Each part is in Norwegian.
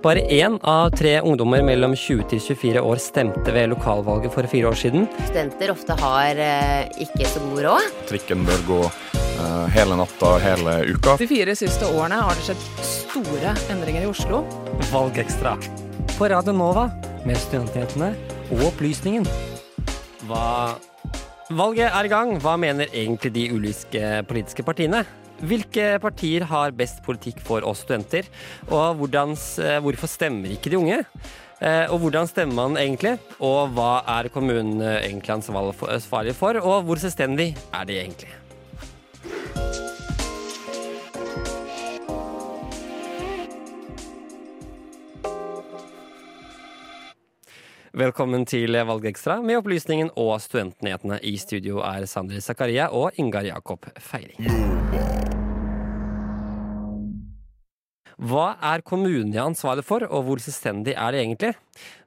Bare én av tre ungdommer mellom 20 til 24 år stemte ved lokalvalget for fire år siden. Studenter ofte har eh, ikke så god råd. Trikken bør gå eh, hele natta hele uka. De fire siste årene har det skjedd store endringer i Oslo. Valgekstra. På Radio Nova med Studentnyhetene og Opplysningen. Hva Valget er i gang. Hva mener egentlig de ulike politiske partiene? Hvilke partier har best politikk for oss studenter? Og hvordan, hvorfor stemmer ikke de unge? Og hvordan stemmer man egentlig? Og hva er kommunen egentlig ansvarlig for? Og hvor selvstendig er de egentlig? Velkommen til Valgekstra med opplysningen og studentnyhetene. I studio er Sander Zakaria og Ingar Jakob Feiring. Hva er kommunene ansvarlig for, og hvor selvstendig er det egentlig?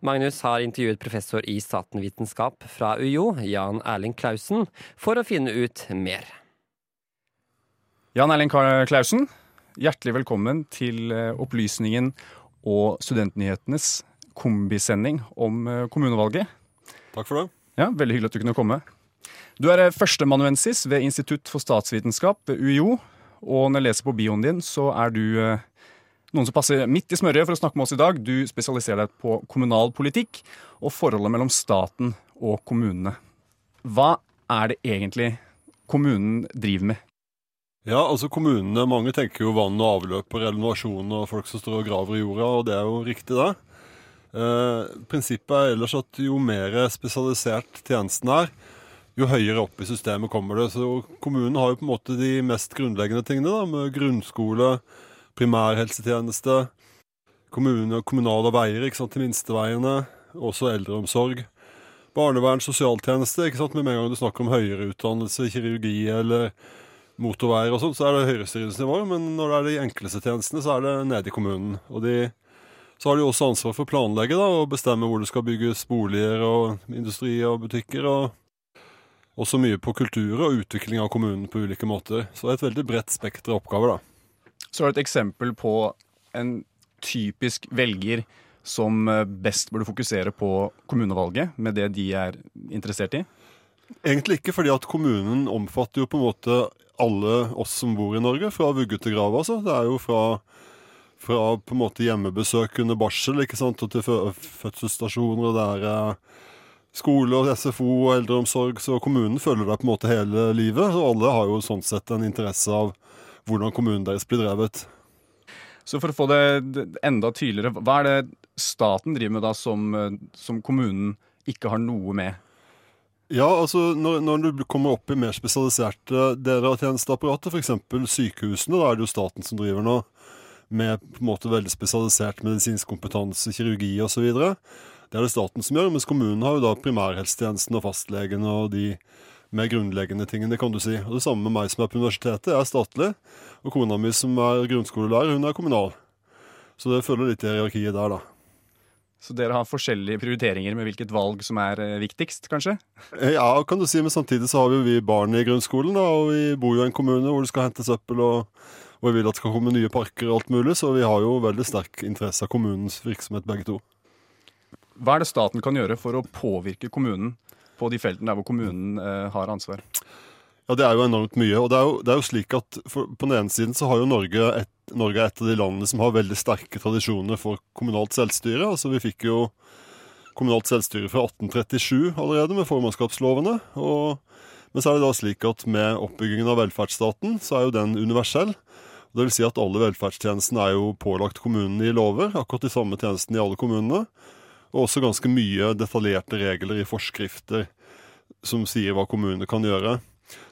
Magnus har intervjuet professor i statenvitenskap fra UiO, Jan Erling Klausen, for å finne ut mer. Jan Erling Klausen, hjertelig velkommen til opplysningen og studentnyhetenes kombisending om kommunevalget. Takk for det. Ja, Veldig hyggelig at du kunne komme. Du er førsteamanuensis ved Institutt for statsvitenskap ved UiO. Og når jeg leser på bioen din, så er du noen som passer midt i smørøyet for å snakke med oss i dag. Du spesialiserer deg på kommunal politikk og forholdet mellom staten og kommunene. Hva er det egentlig kommunen driver med? Ja, altså kommunene, Mange tenker jo vann og avløp og renovasjon og folk som står og graver i jorda, og det er jo riktig, det. Eh, prinsippet er ellers at jo mer spesialisert tjenesten er, jo høyere opp i systemet kommer det. Så kommunen har jo på en måte de mest grunnleggende tingene, da, med grunnskole, primærhelsetjeneste, kommune, kommunale veier ikke sant, til minsteveiene, også eldreomsorg. Barnevern, sosialtjeneste. ikke sant, Med en gang du snakker om høyere utdannelse, kirurgi eller motorveier og sånn, så er det høyesteridelsesnivået. Men når det er de enkleste tjenestene, så er det nede i kommunen. Og de, så har de også ansvar for å planlegge da, og bestemme hvor det skal bygges boliger og industri og butikker. og også mye på kultur og utvikling av kommunen på ulike måter. Så det er et veldig bredt spekter av oppgaver, da. Så er det et eksempel på en typisk velger som best burde fokusere på kommunevalget, med det de er interessert i? Egentlig ikke, fordi at kommunen omfatter jo på en måte alle oss som bor i Norge, fra vugge til grav. altså. Det er jo fra, fra på en måte hjemmebesøk under barsel ikke sant, og til fødselsstasjoner. og det er skole og SFO og eldreomsorg, så kommunen følger deg på en måte hele livet. Og alle har jo sånn sett en interesse av hvordan kommunen deres blir drevet. Så for å få det enda tydeligere, hva er det staten driver med da som, som kommunen ikke har noe med? Ja, altså når, når, du kommer opp i mer spesialiserte deler av tjenesteapparatet, f.eks. sykehusene, da er det jo staten som driver nå, med på en måte veldig spesialisert medisinsk kompetanse, kirurgi osv. Det er det staten som gjør, mens kommunen har jo da primærhelsetjenesten og fastlegen og de mer grunnleggende tingene, kan du si. Og Det samme med meg som er på universitetet. Jeg er statlig. Og kona mi som er grunnskolelærer, hun er kommunal. Så det følger litt i hierarkiet der, da. Så dere har forskjellige prioriteringer med hvilket valg som er viktigst, kanskje? Ja, kan du si, men samtidig så har vi barn i grunnskolen, da, og vi bor jo i en kommune hvor det skal hentes søppel, og, og vi vil at det skal komme nye parker og alt mulig, så vi har jo veldig sterk interesse av kommunens virksomhet, begge to. Hva er det staten kan gjøre for å påvirke kommunen på de feltene der hvor kommunen eh, har ansvar? Ja, Det er jo enormt mye. og det er jo, det er jo slik at for, På den ene siden så har jo Norge et, Norge er et av de landene som har veldig sterke tradisjoner for kommunalt selvstyre. altså Vi fikk jo kommunalt selvstyre fra 1837 allerede med formannskapslovene. og Men så er det da slik at med oppbyggingen av velferdsstaten så er jo den universell. Det vil si at alle velferdstjenestene er jo pålagt kommunene i lover, akkurat de samme tjenestene i alle kommunene. Og også ganske mye detaljerte regler i forskrifter som sier hva kommunene kan gjøre.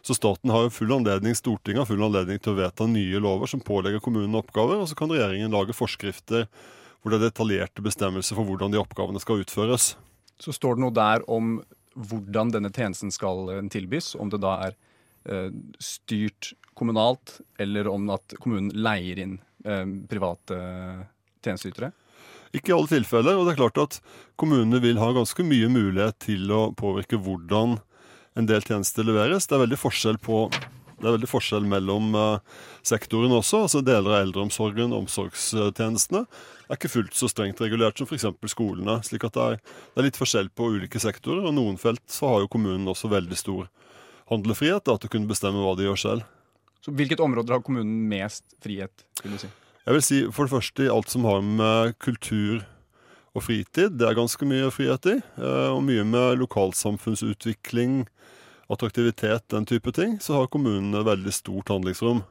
Så staten har jo full anledning, Stortinget har full anledning til å vedta nye lover som pålegger kommunene oppgaver, og så kan regjeringen lage forskrifter hvor det er detaljerte bestemmelser for hvordan de oppgavene skal utføres. Så står det noe der om hvordan denne tjenesten skal tilbys, om det da er eh, styrt kommunalt, eller om at kommunen leier inn eh, private tjenesteytere? Ikke i alle tilfeller, og det er klart at kommunene vil ha ganske mye mulighet til å påvirke hvordan en del tjenester leveres. Det er veldig forskjell på er veldig forskjell mellom uh, sektorene også. altså Deler av eldreomsorgen, og omsorgstjenestene, er ikke fullt så strengt regulert som f.eks. skolene. slik at det er, litt forskjell på ulike sektorer. og Noen felt så har jo kommunen også veldig stor handlefrihet til å kunne bestemme hva de gjør selv. Så Hvilket områder har kommunen mest frihet? skulle du si? Jeg vil si For det første alt som har med kultur og fritid. Det er ganske mye frihet i. Eh, og mye med lokalsamfunnsutvikling, attraktivitet, den type ting. Så har kommunene veldig stort handlingsrom.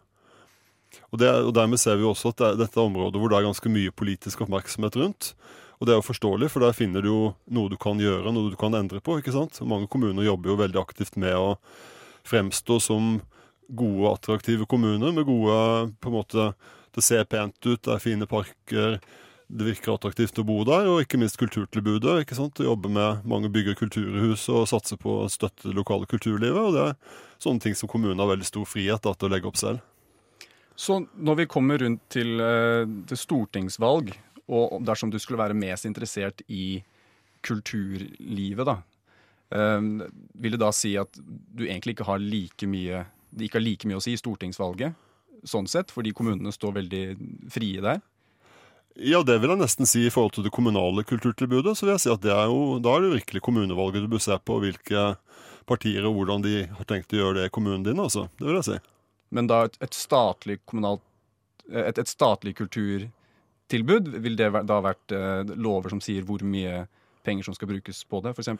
Og, det, og Dermed ser vi også at det, dette er områder hvor det er ganske mye politisk oppmerksomhet rundt. Og det er jo forståelig, for der finner du jo noe du kan gjøre, noe du kan endre på. ikke sant? Mange kommuner jobber jo veldig aktivt med å fremstå som gode attraktive kommuner med gode på en måte, Det ser pent ut, det er fine parker, det virker attraktivt å bo der, og ikke minst kulturtilbudet. ikke sant? Jobbe med mange bygger kulturhus og satse på å støtte det lokale kulturlivet. og Det er sånne ting som kommunen har veldig stor frihet da, til å legge opp selv. Så når vi kommer rundt til, eh, til stortingsvalg, og dersom du skulle være mest interessert i kulturlivet, da, um, vil det da si at du egentlig ikke har like mye ikke har like mye å si i stortingsvalget, sånn sett, fordi kommunene står veldig frie der? Ja, det vil jeg nesten si i forhold til det kommunale kulturtilbudet. Så vil jeg si at er jo, da er det virkelig kommunevalget du bør se på hvilke partier og hvordan de har tenkt å gjøre det i kommunen din. altså. Det vil jeg si. Men da et, et statlig kommunalt et, et, statlig kulturtilbud, vil det da vært eh, lover som sier hvor mye penger som skal brukes på det, f.eks.?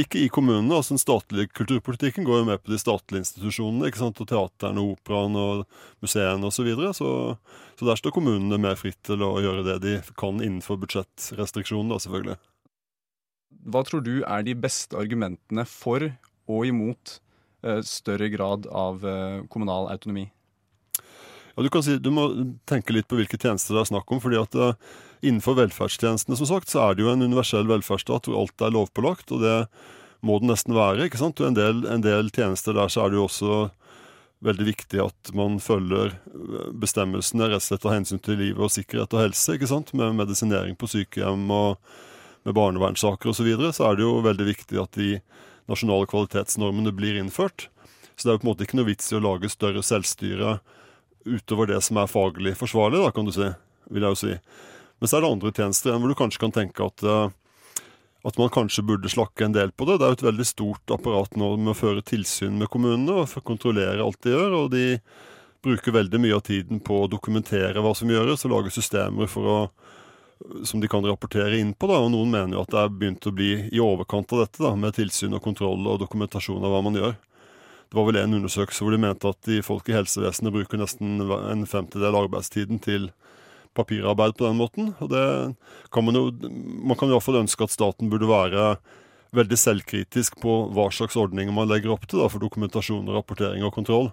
Ikke i kommunene. altså Den statlige kulturpolitikken går jo med på de statlige institusjonene. ikke sant, og Teaterne, operaen og museene osv. Så, videre, så Så der står kommunene mer fritt til å gjøre det de kan innenfor budsjettrestriksjonene, selvfølgelig. Hva tror du er de beste argumentene for og imot eh, større grad av eh, kommunal autonomi? Ja, du, kan si, du må tenke litt på hvilke tjenester det er snakk om. fordi at uh, Innenfor velferdstjenestene som sagt, så er det jo en universell velferdsstat hvor alt er lovpålagt. og det må det nesten være. ikke sant? Og en del, en del tjenester der så er det jo også veldig viktig at man følger eh, bestemmelsene rett og slett av hensyn til livet og sikkerhet og helse. ikke sant? Med medisinering på sykehjem og med barnevernssaker osv. Så, videre, så er det jo veldig viktig at de nasjonale kvalitetsnormene blir innført. Så det er jo på en måte ikke noe vits i å lage større selvstyre utover det som er faglig forsvarlig, da, kan du si. Vil jeg jo si. Men så er det andre tjenester igjen hvor du kanskje kan tenke at, eh, at man kanskje burde slakke en del på det. Det er jo et veldig stort apparat nå med å føre tilsyn med kommunene og kontrollere alt de gjør. og de bruker veldig mye av tiden på å dokumentere hva som gjøres, og lage systemer for å, som de kan rapportere inn på. Da. og Noen mener jo at det er begynt å bli i overkant av dette, da, med tilsyn og kontroll og dokumentasjon av hva man gjør. Det var vel en undersøkelse hvor de mente at de folk i helsevesenet bruker nesten en femtedel arbeidstiden til papirarbeid på den måten. Og det kan man jo Man kan i hvert fall ønske at staten burde være veldig selvkritisk på hva slags ordninger man legger opp til da, for dokumentasjon, rapportering og kontroll.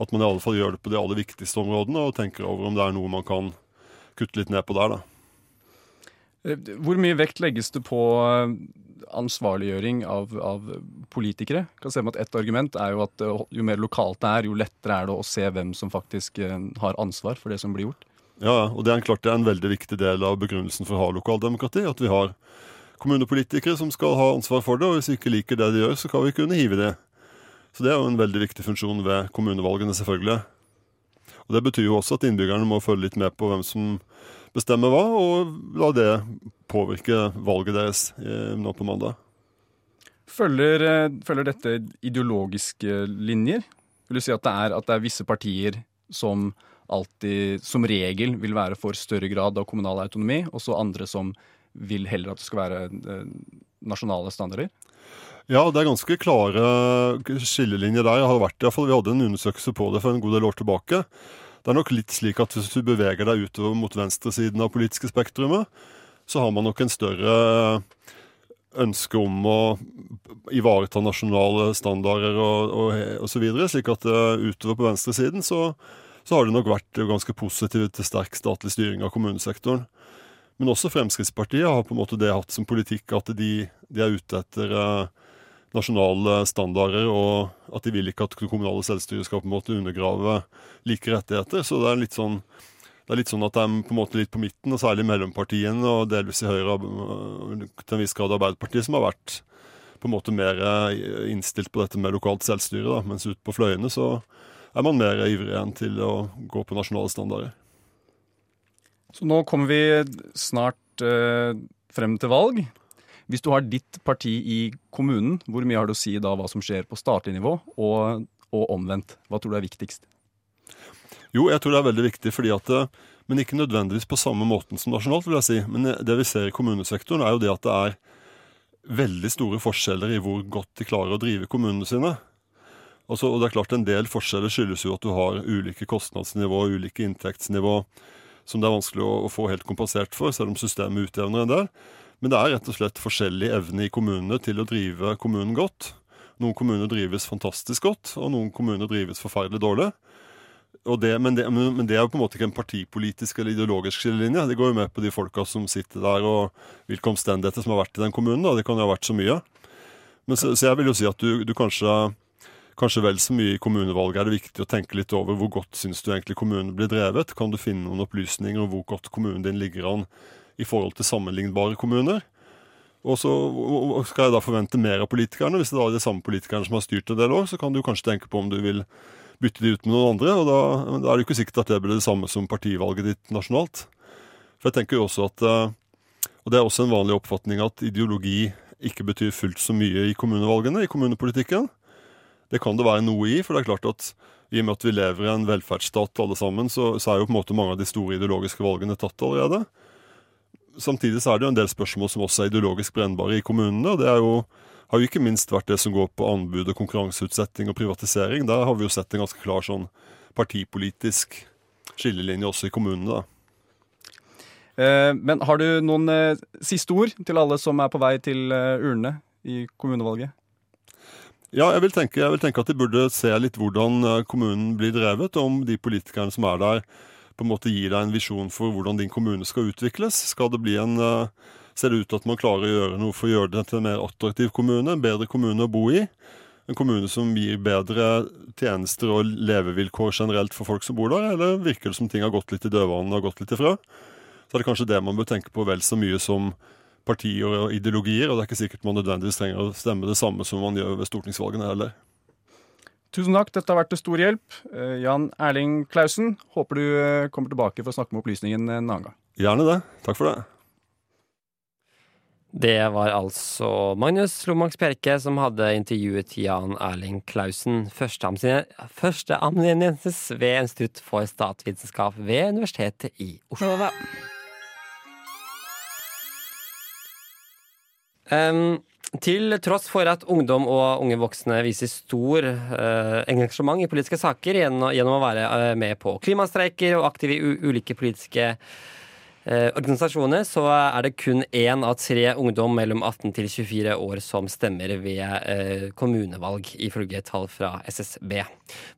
At man i alle fall gjør det på de aller viktigste områdene og tenker over om det er noe man kan kutte litt ned på der. da. Eh, hvor mye vekt legges det på eh, ansvarliggjøring av, av politikere? Jeg kan se med at Et argument er jo at eh, jo mer lokalt det er, jo lettere er det å se hvem som faktisk har ansvar for det som blir gjort. Ja, og det er klart det er en veldig viktig del av begrunnelsen for å ha lokaldemokrati. At vi har kommunepolitikere som skal ha ansvar for det, og hvis vi ikke liker det de gjør, så kan vi kunne hive det. Så det er jo en veldig viktig funksjon ved kommunevalgene, selvfølgelig. Og Det betyr jo også at innbyggerne må følge litt med på hvem som bestemmer hva, og la det påvirke valget deres eh, nå på mandag. Følger, eh, følger, dette ideologiske linjer? Vil du si at det, er, at det er visse partier som alltid, som regel, vil være for større grad av kommunal autonomi, og så andre som vil heller at det skal være eh, nasjonale standarder? Ja, det er ganske klare skillelinjer der. Jeg har vært, i hvert fall, vi hadde en undersøkelse på det for en god del år tilbake. Det er nok litt slik at hvis du beveger deg utover mot venstresiden av politiske spektrumet, så har man nok en større ønske om å ivareta nasjonale standarder og, videre, slik at uh, utover på venstresiden så, så har det nok vært ganske positivt til sterk statlig styring av kommunesektoren. Men også Fremskrittspartiet har på en måte det hatt som politikk at de, de er ute etter uh, nasjonale standarder, og at de vil ikke at det kommunale selvstyret skal på en måte undergrave like rettigheter. Så det er litt sånn det er litt sånn at de på en måte litt på midten, og særlig mellompartiene, og delvis i Høyre til en viss grad Arbeiderpartiet, som har vært på en måte mer innstilt på dette med lokalt selvstyre. Da. Mens ute på fløyene så er man mer ivrig enn til å gå på nasjonale standarder. Så nå kommer vi snart eh, frem til valg. Hvis du har ditt parti i kommunen, hvor mye har du å si da hva som skjer på statlig nivå, og, og omvendt? Hva tror du er viktigst? Jo, jeg tror det er veldig viktig, fordi at men ikke nødvendigvis på samme måten som nasjonalt. vil jeg si. Men det vi ser i kommunesektoren, er jo det at det er veldig store forskjeller i hvor godt de klarer å drive kommunene sine. Altså, og det er klart En del forskjeller skyldes jo at du har ulike kostnadsnivå og ulike inntektsnivå som det er vanskelig å, å, få helt kompensert for, selv om systemet utjevner en del. Men det er rett og slett forskjellig evne i kommunene til å drive kommunen godt. Noen kommuner drives fantastisk godt, og noen kommuner drives forferdelig dårlig det, men, det, men, det, er jo på en måte ikke en partipolitisk eller ideologisk skillelinje. Det går jo med på de folka som sitter der, og hvilke omstendigheter som har vært i den kommunen. Da. Det kan jo ha vært så mye. Men så, så jeg vil jo si at du, du kanskje, kanskje vel så mye i kommunevalget er det viktig å tenke litt over hvor godt syns du egentlig kommunen blir drevet. Kan du finne noen opplysninger om hvor godt kommunen din ligger an i forhold til sammenlignbare kommuner? Og så skal jeg da forvente mer av politikerne. Hvis det da er de samme politikerne som har styrt en del år, så kan du kanskje tenke på om du vil bytte de ut med noen andre. og da, da, er det ikke sikkert at det blir det samme som partivalget ditt nasjonalt. For jeg tenker jo også at, eh, Og det er også en vanlig oppfatning at ideologi ikke betyr fullt så mye i kommunevalgene, i kommunepolitikken. Det kan det være noe i, for det er klart at i og med at vi lever i en velferdsstat alle sammen, så, så er jo på en måte mange av de store ideologiske valgene tatt allerede. Samtidig så er det jo en del spørsmål som også er ideologisk brennbare i kommunene. og det jo har jo ikke minst vært det som går på anbud og konkurranseutsetting og privatisering. Der har vi jo sett en ganske klar sånn partipolitisk skillelinje også i kommunene. da. Eh, men har du noen eh, siste ord til alle som er på vei til eh, urnene i kommunevalget? Ja, jeg vil, tenke, jeg vil tenke at de burde se litt hvordan eh, kommunen blir drevet, om de politikerne som er der, på en måte gir deg en visjon for hvordan din kommune skal utvikles. Skal det bli en uh, ser det ut til at man klarer å gjøre noe for å gjøre det til en mer attraktiv kommune, en bedre kommune å bo i. En kommune som gir bedre tjenester og levevilkår generelt for folk som bor der, eller virker det som ting har gått litt i dødvannet og gått litt ifra? Så er det kanskje det man bør tenke på vel så mye som partier og ideologier, og det er ikke sikkert man nødvendigvis trenger å stemme det samme som man gjør ved stortingsvalgene heller. Tusen takk, dette har vært til stor hjelp. Eh, Jan Erling Klausen, håper du eh, kommer tilbake for å snakke med opplysningen en annen gang. Gjerne det. Takk for det. Det var altså Magnus Lomax Bjerke som hadde intervjuet Jan Erling Klausen, førsteamanuensis ved Institutt for statsvitenskap ved Universitetet i Oslo. Um, til tross for at ungdom og unge voksne viser stor uh, engasjement i politiske saker gjennom, gjennom å være uh, med på klimastreiker og aktive i ulike politiske organisasjoner så er det kun én av tre ungdom mellom 18 til 24 år som stemmer ved eh, kommunevalg, ifølge tall fra SSB.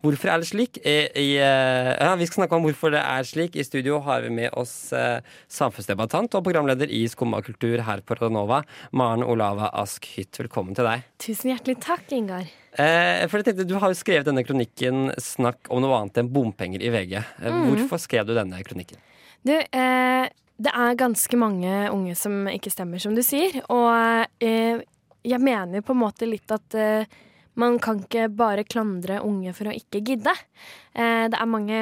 Hvorfor er det slik? Eh, i, eh, ja, vi skal snakke om hvorfor det er slik. I studio har vi med oss eh, samfunnsdebattant og programleder i Skumma kultur her på Radionova, Maren Olava Ask Hytt. Velkommen til deg. Tusen hjertelig takk, Ingar. Eh, for jeg tenkte, Du har jo skrevet denne kronikken 'Snakk om noe annet enn bompenger' i VG. Mm. Hvorfor skrev du denne kronikken? Du, eh, det er ganske mange unge som ikke stemmer, som du sier. Og eh, jeg mener på en måte litt at eh, man kan ikke bare klandre unge for å ikke gidde. Eh, det er mange,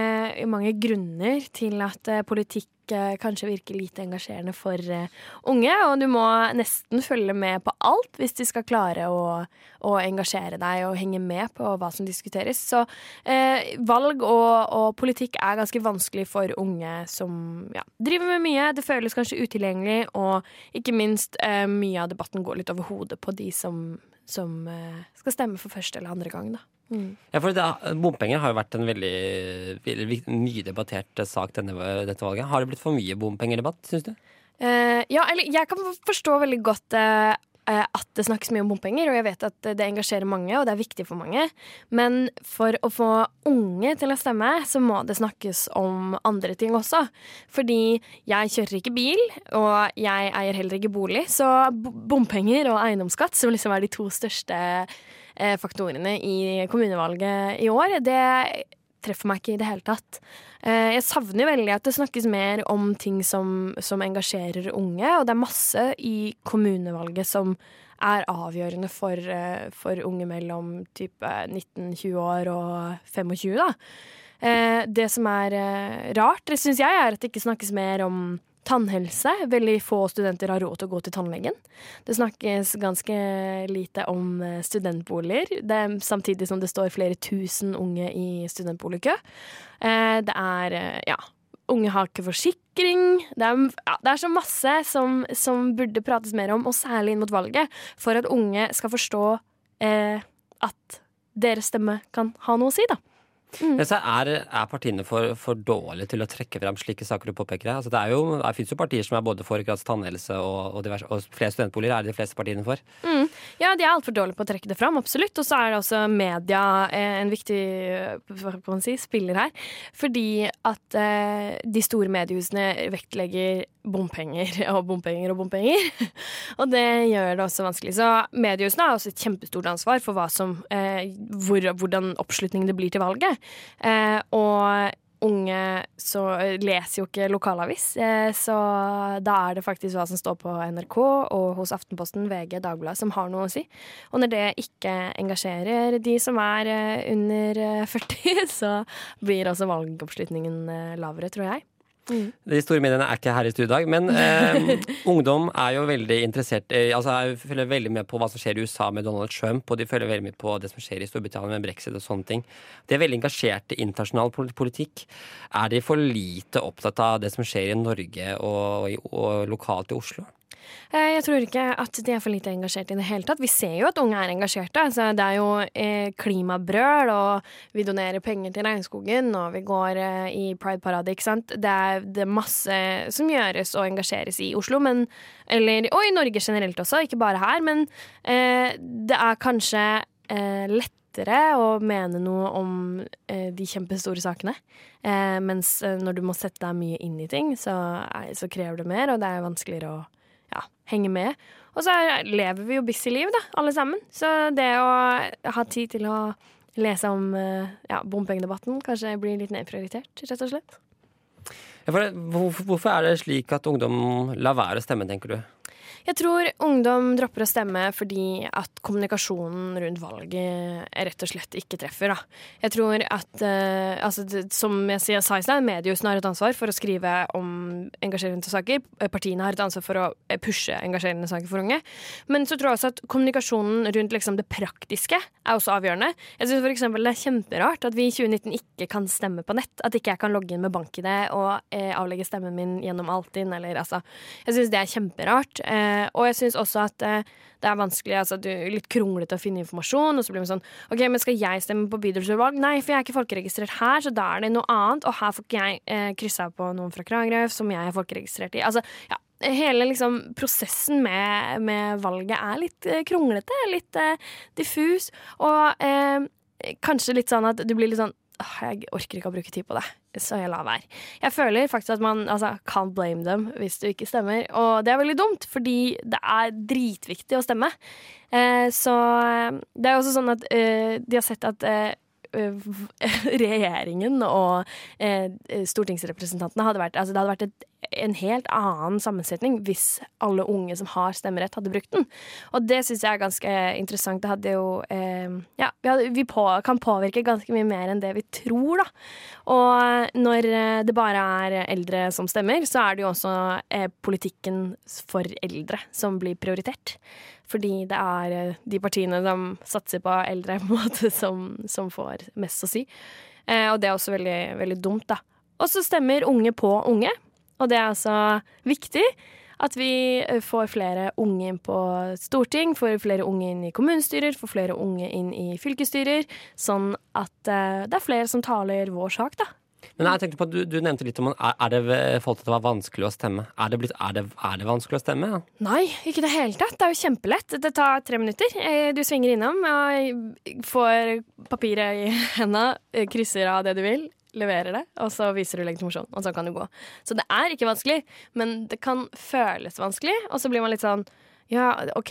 mange grunner til at eh, politikk kanskje virker lite engasjerende for uh, unge. Og du må nesten følge med på alt hvis de skal klare å, å engasjere deg og henge med på hva som diskuteres. Så uh, valg og, og, politikk er ganske vanskelig for unge som ja, driver med mye. Det føles kanskje utilgjengelig, og ikke minst uh, mye av debatten går litt over hodet på de som, som skal stemme for første eller andre gang. da. Mm. Ja, for det, Bompenger har jo vært en veldig, mye debattert sak denne, dette valget. Har det blitt for mye bompengedebatt, syns du? Uh, ja, eller jeg kan forstå veldig godt uh, at det snakkes mye om bompenger, og jeg vet at det engasjerer mange, og det er viktig for mange. Men for å få unge til å stemme, så må det snakkes om andre ting også. Fordi jeg kjører ikke bil, og jeg eier heller ikke bolig, så bompenger og eiendomsskatt, som liksom er de to største faktorene i kommunevalget i år, det treffer meg ikke i det hele tatt. Eh, jeg savner veldig at det snakkes mer om ting som, som engasjerer unge, og det er masse i kommunevalget som er avgjørende for, eh, for unge mellom type 19-20 år og 25, da. Eh, det som er eh, rart, syns jeg, er at det ikke snakkes mer om tannhelse. Veldig få studenter har råd til å gå til tannlegen. Det snakkes ganske lite om eh, studentboliger, det er, samtidig som det står flere tusen unge i studentboligkø. Eh, det er eh, ja, unge har ikke forsikring. Det er, ja, det er så masse som, som, burde prates mer om, og særlig inn mot valget, for at unge skal forstå eh, at deres stemme kan ha noe å si, da. Mm. Er, er, partiene for, for, dårlige til å trekke frem slike saker du påpeker? Altså, det, er jo, det fins jo partier som er både for gratis tannhelse og, og, diverse, og flere studentboliger er de fleste partiene for. Mm. Ja, de er altfor dårlige på å trekke det fram, absolutt. Og så er det også media eh, en viktig hva kan man si, spiller her. Fordi at eh, de store mediehusene vektlegger bompenger og bompenger og bompenger. og det gjør det også vanskelig. Så mediehusene har også et kjempestort ansvar for som, eh, hvor, hvordan oppslutningen det blir til valget. Eh, og unge så leser jo ikke lokalavis, eh, så da er det faktisk hva som står på NRK og hos Aftenposten, VG, Dagbladet som har noe å si. Og når det ikke engasjerer de som er eh, under 40, så blir også valgoppslutningen lavere, tror jeg. Mm. De store mediene er ikke her i studio i dag, men eh, ungdom er jo veldig interessert altså jeg følger veldig med på hva som skjer i USA med Donald Trump, og de følger veldig med på det som skjer i Storbritannia med brexit og sånne ting. De er veldig engasjert i internasjonal politikk. Er de for lite opptatt av det som skjer i Norge og, og, og lokalt i Oslo? Eh, jeg tror ikke at de er for lite engasjert i det hele tatt. Vi ser jo at unge er engasjerte. Altså, det er jo eh, klimabrøl, og vi donerer penger til regnskogen, og vi går eh, i Pride-paradet, ikke sant. Det er, det er, masse som gjøres og engasjeres i Oslo, men Eller og i Norge generelt også, ikke bare her. Men eh, det er kanskje eh, lettere å mene noe om eh, de kjempestore sakene. Eh, mens eh, når du må sette deg mye inn i ting, så, så krever det mer, og det er vanskeligere å ja, henge med. Og så lever vi jo busy liv, da, alle sammen. Så det å ha tid til å lese om eh, ja, bompengedebatten kanskje blir litt nedprioritert, rett og slett. Hvorfor er det slik at ungdom lar være å stemme, tenker du? Jeg tror ungdom dropper å stemme fordi at kommunikasjonen rundt valget rett og slett ikke treffer. Da. Jeg tror at uh, altså, Som jeg sa i stad, mediehusene har et ansvar for å skrive om engasjerende saker. Partiene har et ansvar for å eh, pushe engasjerende saker for unge. Men så tror jeg også at kommunikasjonen rundt liksom, det praktiske er også avgjørende. Jeg synes for eksempel Det er kjemperart at vi i 2019 ikke kan stemme på nett. At ikke jeg kan logge inn med bank-ID og eh, avlegge stemmen min gjennom Altinn. Eller, altså, jeg syns det er kjemperart. Eh, Eh, og jeg syns også at eh, det er vanskelig, altså du, litt kronglete å finne informasjon. Og så blir man sånn OK, men skal jeg stemme på bydelsutvalg? Nei, for jeg er ikke folkeregistrert her, så da er det noe annet. Og her får ikke jeg eh, kryssa på noen fra Kragerø som jeg er folkeregistrert i. Altså, ja, hele liksom, prosessen med, med, valget er litt eh, kronglete, litt eh, diffus. Og eh, kanskje litt sånn at du blir litt sånn jeg orker ikke å bruke tid på det, så jeg lar være. Jeg føler faktisk at man altså, can't blame dem hvis du ikke stemmer, og det er veldig dumt, fordi det er dritviktig å stemme. Eh, så eh, det er også sånn at eh, de har sett at eh, regjeringen og eh, stortingsrepresentantene hadde vært Altså det hadde vært et, en helt annen sammensetning hvis alle unge som har stemmerett, hadde brukt den. Og det syns jeg er ganske interessant. Det hadde jo eh, Ja, vi, hadde, vi på, kan påvirke ganske mye mer enn det vi tror, da. Og når det bare er eldre som stemmer, så er det jo også eh, politikken for eldre som blir prioritert. Fordi det er eh, de partiene som satser på eldre, på en måte, som, som får mest å si. Eh, og det er også veldig, veldig dumt, da. Og så stemmer unge på unge, og det er altså viktig. At vi eh, får flere unge inn på storting, får flere unge inn i kommunestyrer, får flere unge inn i fylkesstyrer. Sånn at eh, det er flere som taler vår sak, da. Men jeg tenkte på, Du, du nevnte litt om er, det folk at det var vanskelig å stemme. Er det, blitt, er det, er det vanskelig å stemme? Ja? Nei, ikke i det hele tatt. Det er jo kjempelett. Det tar tre minutter. Eh, du svinger innom og får papiret i henda, eh, krysser av det du vil, leverer det, og så viser du legitimasjon, og så kan du gå. Så det er ikke vanskelig, men det kan føles vanskelig, og så blir man litt sånn Ja, OK,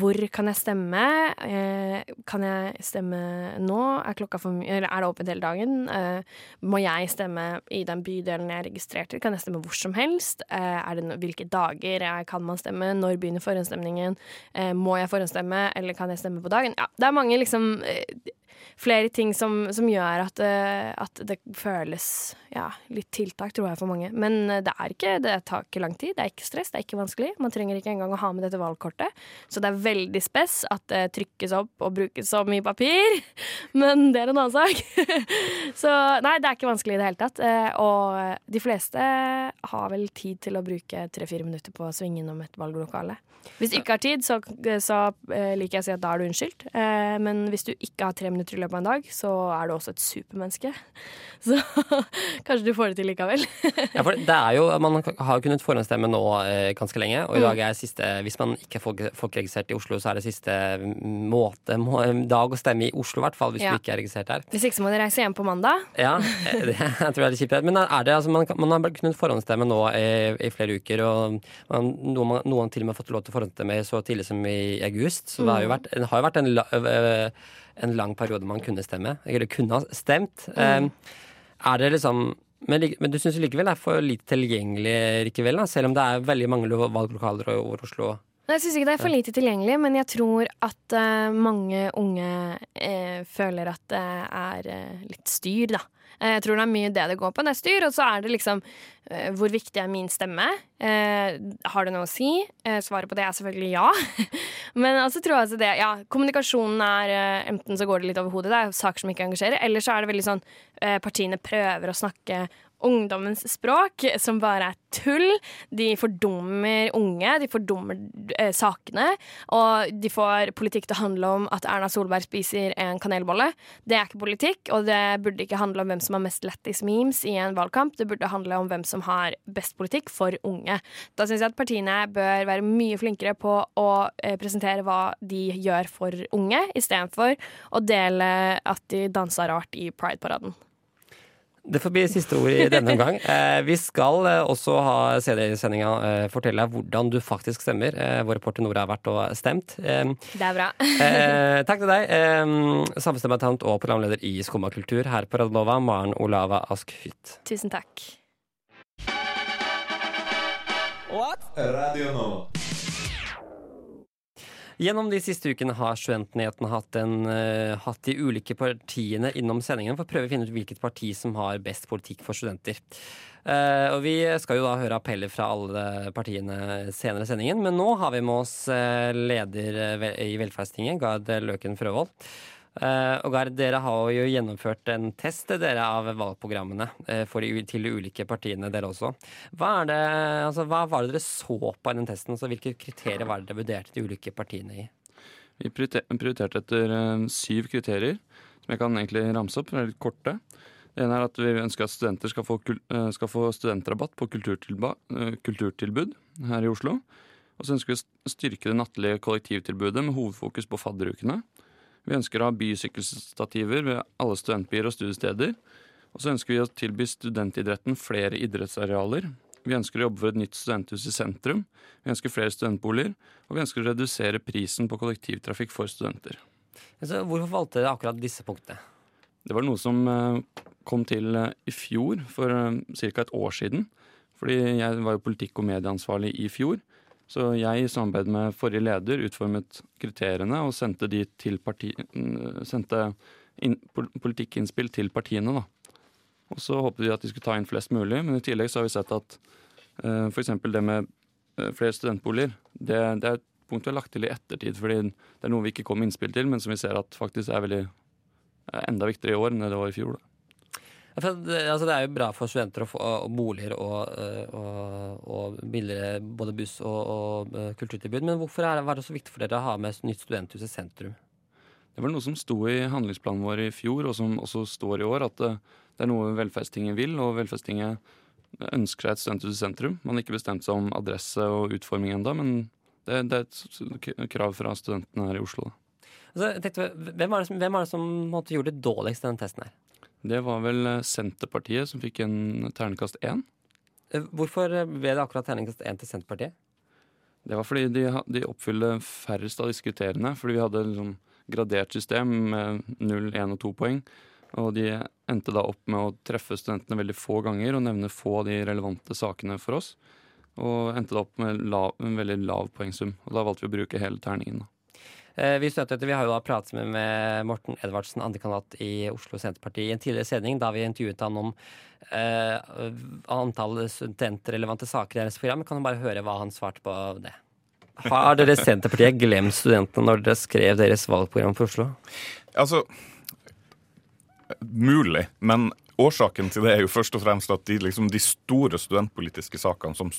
hvor kan jeg stemme? Eh, kan jeg stemme nå? Er klokka for mye Eller er det åpent hele dagen? Eh, må jeg stemme i den bydelen jeg er registrert til? Kan jeg stemme hvor som helst? Eh, det hvilke dager eh, kan man stemme? Når begynner forhåndsstemningen? Eh, må jeg forhåndsstemme, eller kan jeg stemme på dagen? Ja, det er mange liksom eh, flere ting som, som gjør at, eh, at det føles ja, litt tiltak, tror jeg, for mange. Men eh, det er ikke, det tar ikke lang tid, det er ikke stress, det er ikke vanskelig. Man trenger ikke engang å ha med dette valgkortet. Så det er veldig spess at det trykkes opp og brukes så mye papir. Men det er en annen sak. Så nei, det er ikke vanskelig i det hele tatt. Eh, Og de fleste har vel tid til å bruke tre-fire minutter på å svinge innom et valglokale. Hvis du ikke har tid, så, så liker jeg å si at da er du unnskyldt. Men hvis du ikke har tre minutter i løpet av en dag, så er du også et supermenneske. Så kanskje du får det til likevel. Ja, for det er jo, Man har kunnet forhåndsstemme nå eh, ganske lenge, og i dag er siste Hvis man ikke er folk, folkeregistrert i Oslo, så er det siste måte, må, dag å stemme i Oslo, i hvert fall, hvis Ja. du ikke er registrert der. Hvis ikke så må du reise hjem på mandag. Ja, det jeg tror jeg er litt kjipt. Men er det, altså, man, man har kunnet forhåndsstemme nå i, i flere uker, og man, noen, noen til og med fått lov til å forhåndsstemme så tidlig som i august. Så det har jo vært, det har jo vært en, la, øh, en lang periode man kunne stemme, eller kunne ha stemt. Eh, Er det liksom men, men du syns likevel det er for lite tilgjengelig likevel, da, selv om det er veldig mange lo- valglokaler over Oslo? Nei, Jeg syns ikke det er for lite tilgjengelig, men jeg tror at uh, mange unge uh, føler at det er uh, litt styr, da. Eh, Jeg tror det er mye det det går på. Det er styr, og så er det liksom eh, hvor viktig er min stemme? Eh, har det noe å si? Svaret på det er selvfølgelig ja. Men altså tror jeg altså det, ja, kommunikasjonen er Enten så går det litt over hodet, det er saker som ikke engasjerer, eller så er det veldig sånn partiene prøver å snakke ungdommens språk, som bare er tull. De fordummer unge, de fordummer eh, sakene. Og de får politikk til å handle om at Erna Solberg spiser en kanelbolle. Det er ikke politikk, og det burde ikke handle om hvem som har mest lættis memes i en valgkamp. Det burde handle om hvem som har best politikk for unge. Da syns jeg at partiene bør være mye flinkere på å eh, presentere hva de gjør for unge, istedenfor å dele at de dansa rart i Pride-paraden. Det får bli siste ord i denne omgang. Eh, vi skal eh, også ha CD-sendinga eh, fortelle deg hvordan du faktisk stemmer. Eh, vår reporter Nora har vært og stemt. Eh, Det er bra. eh, takk til deg, eh, samfunnsdebattant og programleder i Skumma kultur her på Radnova, Maren Olava Askhytt. Tusen takk. Radio Nova. Gjennom de siste ukene har Studentnyhetene hatt, eh, hatt de ulike partiene innom sendingen for å prøve å finne ut hvilket parti som har best politikk for studenter. Uh, og Vi skal jo da høre appeller fra alle partiene senere i sendingen, men nå har vi med oss eh, leder i Velferdstinget, Gard Løken Frøvold. Eh, og Gard, dere har jo gjennomført en test dere av valgprogrammene eh, for de, til de ulike partiene, dere også. Hva, det, altså, hva var det dere så på i den testen? Altså, hvilke kriterier var det dere vurderte de ulike partiene i? Vi prioriterte etter eh, syv kriterier, som jeg kan egentlig ramse opp. Det er litt korte. Det ene er at vi ønsker at studenter skal få, skal få studentrabatt på kulturtilbud her i Oslo. Og så ønsker vi å styrke det nattlige kollektivtilbudet med hovedfokus på fadderukene. Vi ønsker å ha bysykkelstativer ved alle studentbyer og studiesteder. Og så ønsker vi å tilby studentidretten flere idrettsarealer. Vi ønsker å jobbe for et nytt studenthus i sentrum. Vi ønsker flere studentboliger. Og vi ønsker å redusere prisen på kollektivtrafikk for studenter. Altså, hvorfor valgte dere akkurat disse punktene? Det var noe som eh, kom til eh, i fjor, for ca. et år siden. Fordi jeg var jo politikk- og medieansvarlig i fjor. Så jeg i samarbeid med forrige leder utformet kriteriene og sendte de til parti... mm, Sendte in, politikkinnspill til partiene, da. Og så håpet vi at de skulle ta inn flest mulig, men i tillegg så har vi sett at uh, f.eks. det med eh, flere studentboliger, det, det er et punkt vi har lagt til i ettertid, fordi det er noe vi ikke kom med innspill til, men som vi ser at faktisk er veldig er enda viktigere i år enn det var i fjor. Da. Altså, det er jo bra for studenter å få og boliger og, øh, og, og billigere både buss og, øh, kulturtilbud. Men hvorfor er det, var det så viktig for dere å ha med nytt studenthus i sentrum? Det var noe som sto i handlingsplanen vår i fjor, og som også står i år, at det, det er noe Velferdstinget vil, og Velferdstinget ønsker seg et studenthus i sentrum. Man har ikke bestemt seg om adresse og utforming ennå, men det, det er et krav fra studentene her i Oslo. Altså, tenkte, hvem var det som, hvem var det som gjorde det dårligst i den testen her? Det var vel eh, Senterpartiet som fikk en ternekast én. Eh, Hvorfor ble det akkurat terningkast én til Senterpartiet? Det var fordi de, de oppfylte færrest av disse kriteriene. Fordi vi hadde liksom gradert system med 0, 1 og 2 poeng. Og de endte da opp med å treffe studentene veldig få ganger og nevne få av de relevante sakene for oss. Og endte da opp med lav, en veldig lav poengsum. Og da valgte vi å bruke hele terningen. da. Eh, Vi studenter, vi har jo da pratet med, med Morten Edvardsen, andrekandidat i Oslo Senterparti, i en tidligere sending da vi intervjuet han om eh, antall studentrelevante saker i deres program. Kan du bare høre hva han svarte på det? Har dere Senterpartiet glemt studentene når dere skrev deres valgprogram for Oslo? Altså Mulig, men årsaken til det er jo først og fremst at de, liksom, de store studentpolitiske sakene som,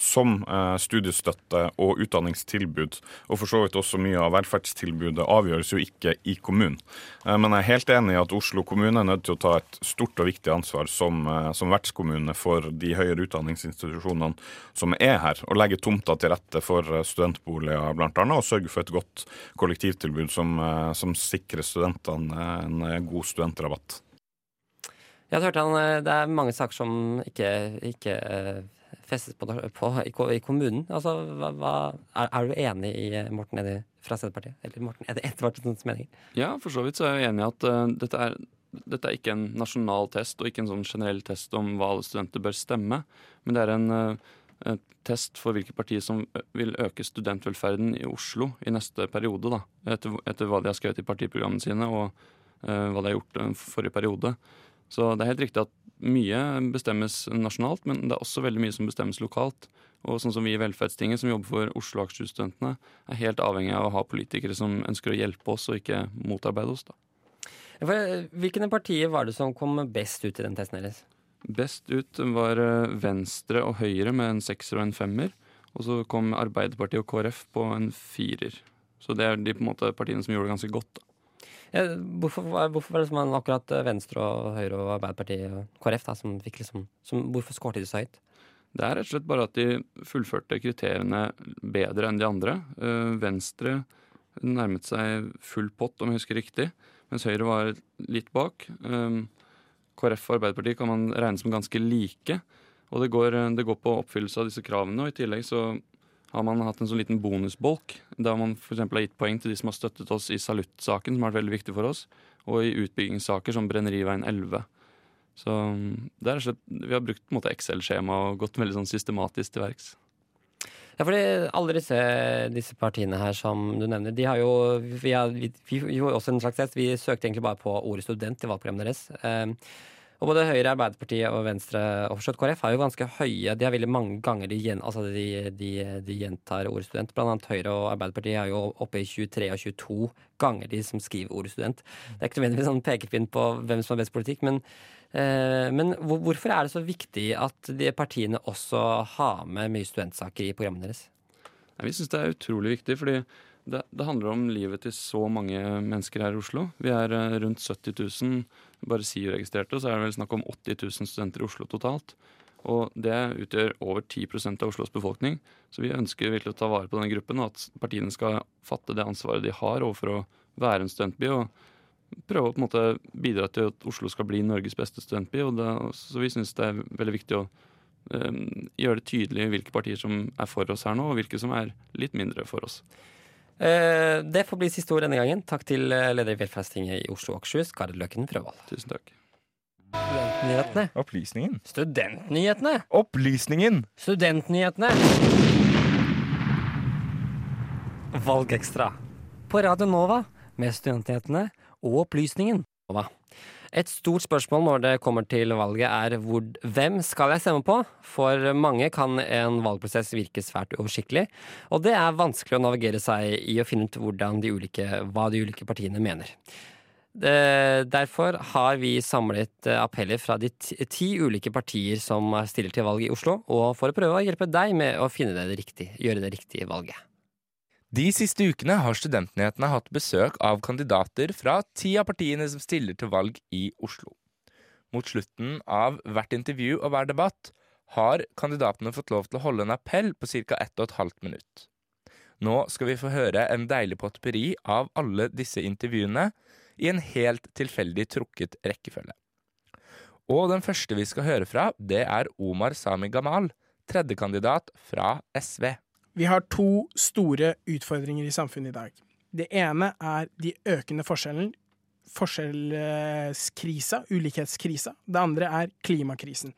som eh, studiestøtte og utdanningstilbud, og for så vidt også mye av velferdstilbudet, avgjøres jo ikke i kommunen. Eh, men jeg er helt enig i at Oslo kommune er nødt til å ta et stort og viktig ansvar som, eh, som vertskommune for de høyere utdanningsinstitusjonene som er her, og legge tomta til rette for studentboliger annet, og sørge for et godt kollektivtilbud som, som sikrer studentene en god studentrabatt. Jeg hørte hørt han, eh, Det er mange saker som ikke, ikke eh, festes på, på i, i kommunen. Altså, hva, hva, er, er du enig i eh, Morten Eddi fra Senterpartiet? Eller Morten Eddi Edvardsens meninger? Ja, for så vidt så er jeg enig i at uh, dette, er, dette er ikke en nasjonal test og ikke en sånn generell test om hva alle studenter bør stemme, men det er en uh, test for hvilke partier som vil øke studentvelferden i Oslo i neste periode, da, etter, etter hva de har skrevet i partiprogrammene sine og uh, hva de har gjort uh, forrige periode. Så det er helt riktig at mye bestemmes nasjonalt, men det er også veldig mye som bestemmes lokalt. Og sånn som vi i Velferdstinget, som jobber for Oslo og Akershus-studentene, er helt avhengig av å ha politikere som ønsker å hjelpe oss og ikke motarbeide oss. da. Eh, Hvilke partier var det som kom best ut i den testen deres? Best ut var eh, Venstre og Høyre med en sekser og en femmer. Og så kom Arbeiderpartiet og KrF på en firer. Så det er de på en måte partiene som gjorde det ganske godt. da. Hvorfor, hvorfor var det sånn akkurat eh, Venstre og Høyre og Arbeiderpartiet og KrF da, som fikk liksom som, Hvorfor skårte de så høyt? Det er rett og slett bare at de fullførte kriteriene bedre enn de andre. Eh, Venstre nærmet seg full pott, om jeg husker riktig, mens Høyre var litt bak. Eh, KrF og Arbeiderpartiet kan man regne som ganske like. Og det går, det går på oppfyllelse av disse kravene. Og i tillegg så har man hatt en sånn liten bonusbolk, der man f.eks. har gitt poeng til de som har støttet oss i saluttsaken, som har vært veldig viktig for oss, og i utbyggingssaker som Brenneriveien 11. Så mm, det er slett, vi har brukt på Excel-skjema og gått veldig sånn systematisk til verks. Ja, fordi alle disse, disse partiene her som du nevner, de har jo Vi, har, vi, vi gjorde også en slags test. Vi søkte egentlig bare på ordet student i valgprogrammet deres. Eh, og både Høyre, Arbeiderpartiet og Venstre og forstått KrF har jo ganske høye De har veldig mange ganger de, gjen, altså de, de, de gjentar ordet student. Blant annet Høyre og Arbeiderpartiet er jo oppe i 23 og 22 ganger de som skriver ordet student. Det er ikke nødvendigvis sånn pekepinn på hvem som har best politikk, men Eh, Men hvor- hvorfor er det så viktig at de partiene også har med mye studentsaker i programmene deres? Vi syns det er utrolig viktig, fordi det, det handler om livet til så mange mennesker her i Oslo. Vi er eh, rundt 70 000 bare SIU-registrerte, så er det vel snakk om 80 000 studenter i Oslo totalt. Og det utgjør over 10% av Oslos befolkning. Så vi ønsker virkelig å ta vare på denne gruppen, og at partiene skal fatte det ansvaret de har overfor å være en studentby. og prøve å på en måte bidra til at Oslo skal bli Norges beste studentby. Og det, så vi syns det er veldig viktig å um, gjøre det tydelig hvilke partier som er for oss her nå, og hvilke som er litt mindre for oss. Eh, Det får bli siste ord denne gangen. Takk til eh, leder i Velferdstinget i Oslo og Akershus, Kari Løken Frøvold. Tusen takk. Studentnyhetene. Opplysningen. Studentnyhetene! Opplysningen! Studentnyhetene! Valgekstra. På Radio Nova med Studentnyhetene og Opplysningen. Nova. Et stort spørsmål når det kommer til valget er hvor, hvem skal jeg stemme på? For mange kan en valgprosess virke svært uoversiktlig, og det er vanskelig å navigere seg i å finne ut de ulike, hva de ulike partiene mener. Derfor har vi samlet appeller fra de ti ulike partier som stiller til valg i Oslo, og for å prøve å hjelpe deg med å finne det riktig, gjøre det riktige valget. De siste ukene har Studentnyhetene hatt besøk av kandidater fra ti av partiene som stiller til valg i Oslo. Mot slutten av hvert intervju og hver debatt har kandidatene fått lov til å holde en appell på ca. 1 12 minutt. Nå skal vi få høre en deilig potperi av alle disse intervjuene i en helt tilfeldig trukket rekkefølge. Og den første vi skal høre fra, det er Omar Sami Gamal, tredjekandidat fra SV. Vi har to store utfordringer i samfunnet i dag. Det ene er de økende forskjellene. Forskjellskrisa, ulikhetskrisa. Det andre er klimakrisen.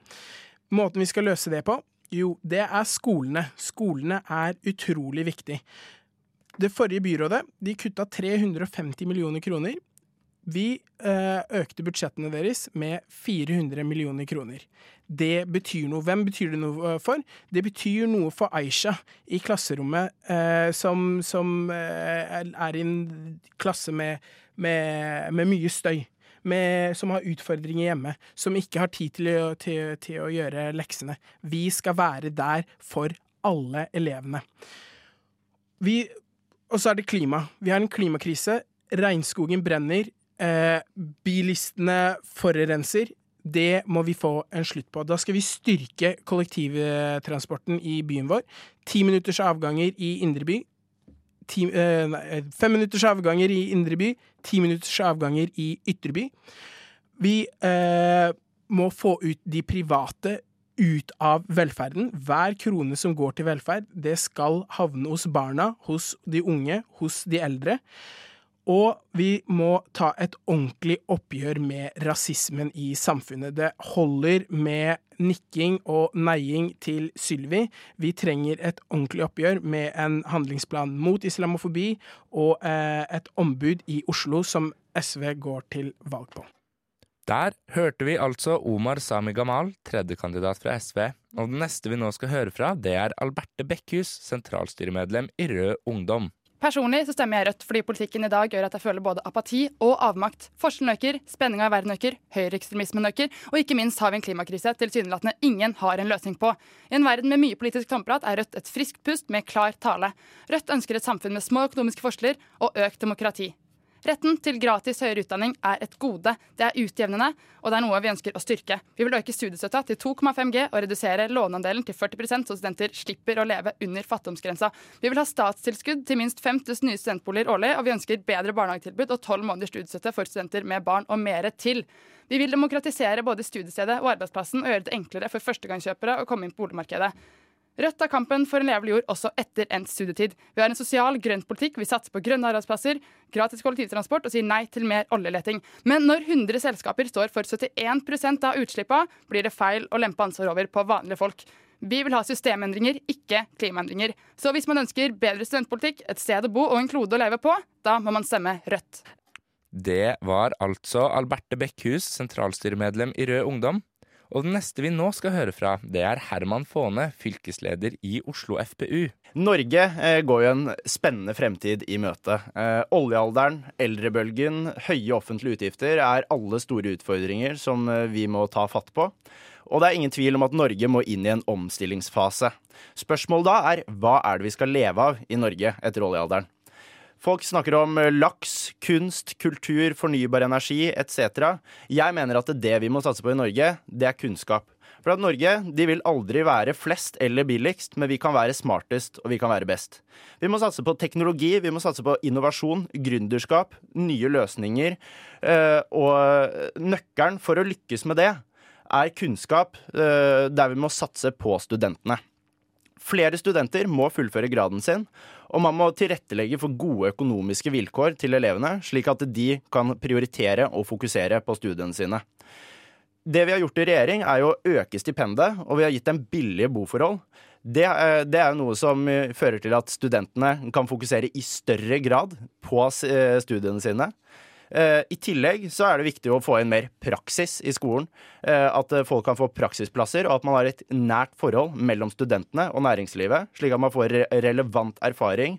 Måten vi skal løse det på? Jo, det er skolene. Skolene er utrolig viktig. Det forrige byrådet de kutta 350 millioner kroner. Vi eh, økte budsjettene deres med 400 millioner kroner. Det betyr noe. Hvem betyr det noe for? Det betyr noe for Aisha i klasserommet, eh, som, som eh, er i en klasse med, med, med mye støy. Med, som har utfordringer hjemme, som ikke har tid til å, til, til å gjøre leksene. Vi skal være der for alle elevene. Og så er det klima. Vi har en klimakrise. Regnskogen brenner. Eh, bilistene forurenser. Det må vi få en slutt på. Da skal vi styrke kollektivtransporten i byen vår. Ti minutters avganger i indre by. Ti, eh, nei, fem minutters avganger i indre by, ti minutters avganger i ytre by. Vi eh, må få ut de private ut av velferden. Hver krone som går til velferd, det skal havne hos barna, hos de unge, hos de eldre. Og vi må ta et ordentlig oppgjør med rasismen i samfunnet. Det holder med nikking og neiing til Sylvi. Vi trenger et ordentlig oppgjør med en handlingsplan mot islamofobi og eh, et ombud i Oslo som SV går til valg på. Der hørte vi altså Omar Sami Gamal, tredjekandidat fra SV. Og den neste vi nå skal høre fra, det er Alberte Bekkhus, sentralstyremedlem i Rød Ungdom. Personlig så stemmer jeg Rødt fordi politikken i dag gjør at jeg føler både apati og avmakt. Forskjellen øker, spenninga i verden øker, høyreekstremismen øker, og ikke minst har vi en klimakrise tilsynelatende ingen har en løsning på. I en verden med mye politisk tomprat er Rødt et friskt pust med klar tale. Rødt ønsker et samfunn med små økonomiske forskjeller og økt demokrati. Retten til gratis høyere utdanning er et gode. Det er utjevnende, og det er noe vi ønsker å styrke. Vi vil øke studiestøtta til 2,5 G og redusere låneandelen til 40% så studenter slipper å leve under fattigdomsgrensa. Vi vil ha statstilskudd til minst 5000 nye studentboliger årlig, og vi ønsker bedre barnehagetilbud og tolv måneders studiestøtte for studenter med barn og mere til. Vi vil demokratisere både studiestedet og arbeidsplassen og gjøre det enklere for førstegangskjøpere å komme inn på boligmarkedet. Rødt tar kampen for en levelig jord også etter endt studietid. Vi har en sosial, grønn politikk, vi satser på grønne arbeidsplasser, gratis kollektivtransport og sier nei til mer oljeleting. Men når 100 selskaper står for 71% av utslippene, blir det feil å lempe ansvar over på vanlige folk. Vi vil ha systemendringer, ikke klimaendringer. Så hvis man ønsker bedre studentpolitikk, et sted å bo og en klode å leve på, da må man stemme Rødt. Det var altså Alberte Bekkhus, sentralstyremedlem i Rød Ungdom. Og den neste vi nå skal høre fra, det er Herman Faane, fylkesleder i Oslo FPU. Norge eh, går jo en spennende fremtid i møte. Eh, oljealderen, eldrebølgen, høye offentlige utgifter er alle store utfordringer som eh, vi må ta fatt på. Og det er ingen tvil om at Norge må inn i en omstillingsfase. Spørsmålet da er hva er det vi skal leve av i Norge etter oljealderen? Folk snakker om eh, laks, kunst, kultur, fornybar energi etc. Jeg mener at det vi må satse på i Norge, det er kunnskap. For at Norge de vil aldri være flest eller billigst, men vi kan være smartest og vi kan være best. Vi må satse på teknologi, vi må satse på innovasjon, gründerskap, nye løsninger. Eh, og nøkkelen for å lykkes med det er kunnskap, eh, der vi må satse på studentene. Flere studenter må fullføre graden sin, og man må tilrettelegge for gode økonomiske vilkår til elevene, slik at de kan prioritere og fokusere på studiene sine. Det vi har gjort i regjering, er jo å øke stipendet, og vi har gitt dem billige boforhold. Det, det er jo noe som fører til at studentene kan fokusere i større grad på eh, studiene sine. Eh, I tillegg så er det viktig å få inn mer praksis i skolen. Eh, at eh, folk kan få praksisplasser, og at man har et nært forhold mellom studentene og næringslivet, slik at man får relevant erfaring.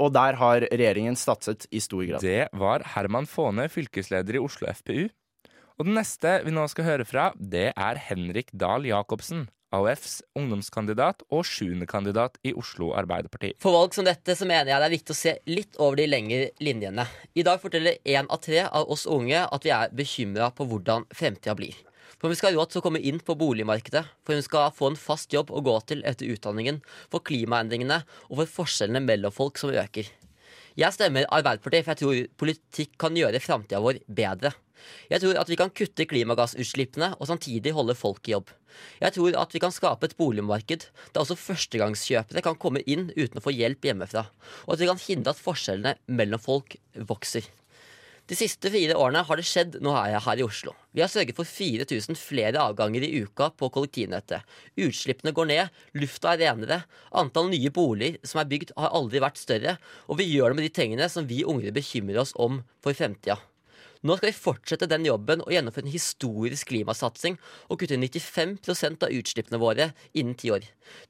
Og der har regjeringen satset i stor grad. Det var Herman Faane, fylkesleder i Oslo FPU. Og den neste vi nå skal høre fra, det er Henrik Dahl Jacobsen. AUFs ungdomskandidat og sjuendekandidat i Oslo Arbeiderparti. For valg som dette så mener jeg det er viktig å se litt over de lengre linjene. I dag forteller én av tre av oss unge at vi er bekymra på hvordan fremtida blir. For vi skal ha råd til å komme inn på boligmarkedet, for vi skal få en fast jobb å gå til etter utdanningen, for klimaendringene og for forskjellene mellom folk som øker. Jeg stemmer Arbeiderpartiet, for jeg tror politikk kan gjøre framtida vår bedre. Jeg tror at vi kan kutte klimagassutslippene og samtidig holde folk i jobb. Jeg tror at vi kan skape et boligmarked der også førstegangskjøpere kan komme inn uten å få hjelp hjemmefra, og at vi kan hindre at forskjellene mellom folk vokser. De siste fire årene har det skjedd noe her, her i Oslo. Vi har sørget for 4000 flere avganger i uka på kollektivnettet. Utslippene går ned, lufta er renere, antall nye boliger som er bygd har aldri vært større, og vi gjør det med de tingene som vi unge bekymrer oss om for fremtida. Nå skal vi fortsette den jobben og gjennomføre en historisk klimasatsing og kutte 95% av utslippene våre innen ti år.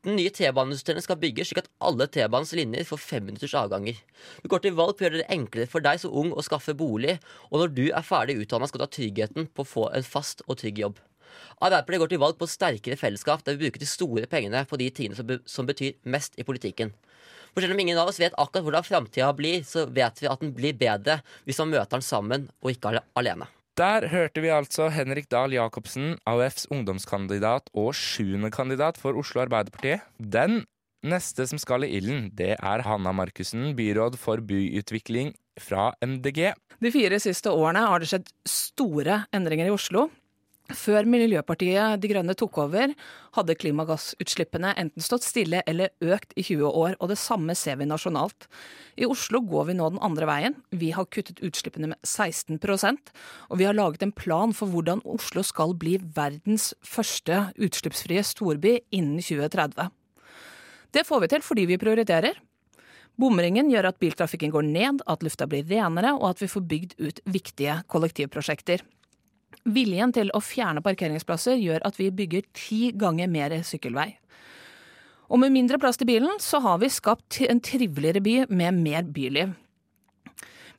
Den nye T-banesystemet skal bygges slik at alle T-banens linjer får femminutters avganger. Vi går til valg på å gjøre det enklere for deg som ung å skaffe bolig, og når du er ferdig utdanna skal du ha tryggheten på å få en fast og trygg jobb. Arbeiderpartiet går til valg på sterkere fellesskap der vi bruker de store pengene på de tingene som betyr mest i politikken. For selv om ingen av oss vet akkurat hvordan framtida blir, så vet vi at den blir bedre hvis man møter den sammen og ikke alene. Der hørte vi altså Henrik Dahl Jacobsen, AUFs ungdomskandidat og sjuendekandidat for Oslo Arbeiderparti. Den neste som skal i ilden, det er Hanna Markussen, byråd for byutvikling fra MDG. De fire siste årene har det skjedd store endringer i Oslo. Før Miljøpartiet De Grønne tok over, hadde klimagassutslippene enten stått stille eller økt i 20 år, og det samme ser vi nasjonalt. I Oslo går vi nå den andre veien. Vi har kuttet utslippene med 16% og vi har laget en plan for hvordan Oslo skal bli verdens første utslippsfrie storby innen 2030. Det får vi til fordi vi prioriterer. Bomringen gjør at biltrafikken går ned, at lufta blir renere, og at vi får bygd ut viktige kollektivprosjekter. Viljen til å fjerne parkeringsplasser gjør at vi bygger ti ganger mer sykkelvei. Og med mindre plass til bilen, så har vi skapt en triveligere by med mer byliv.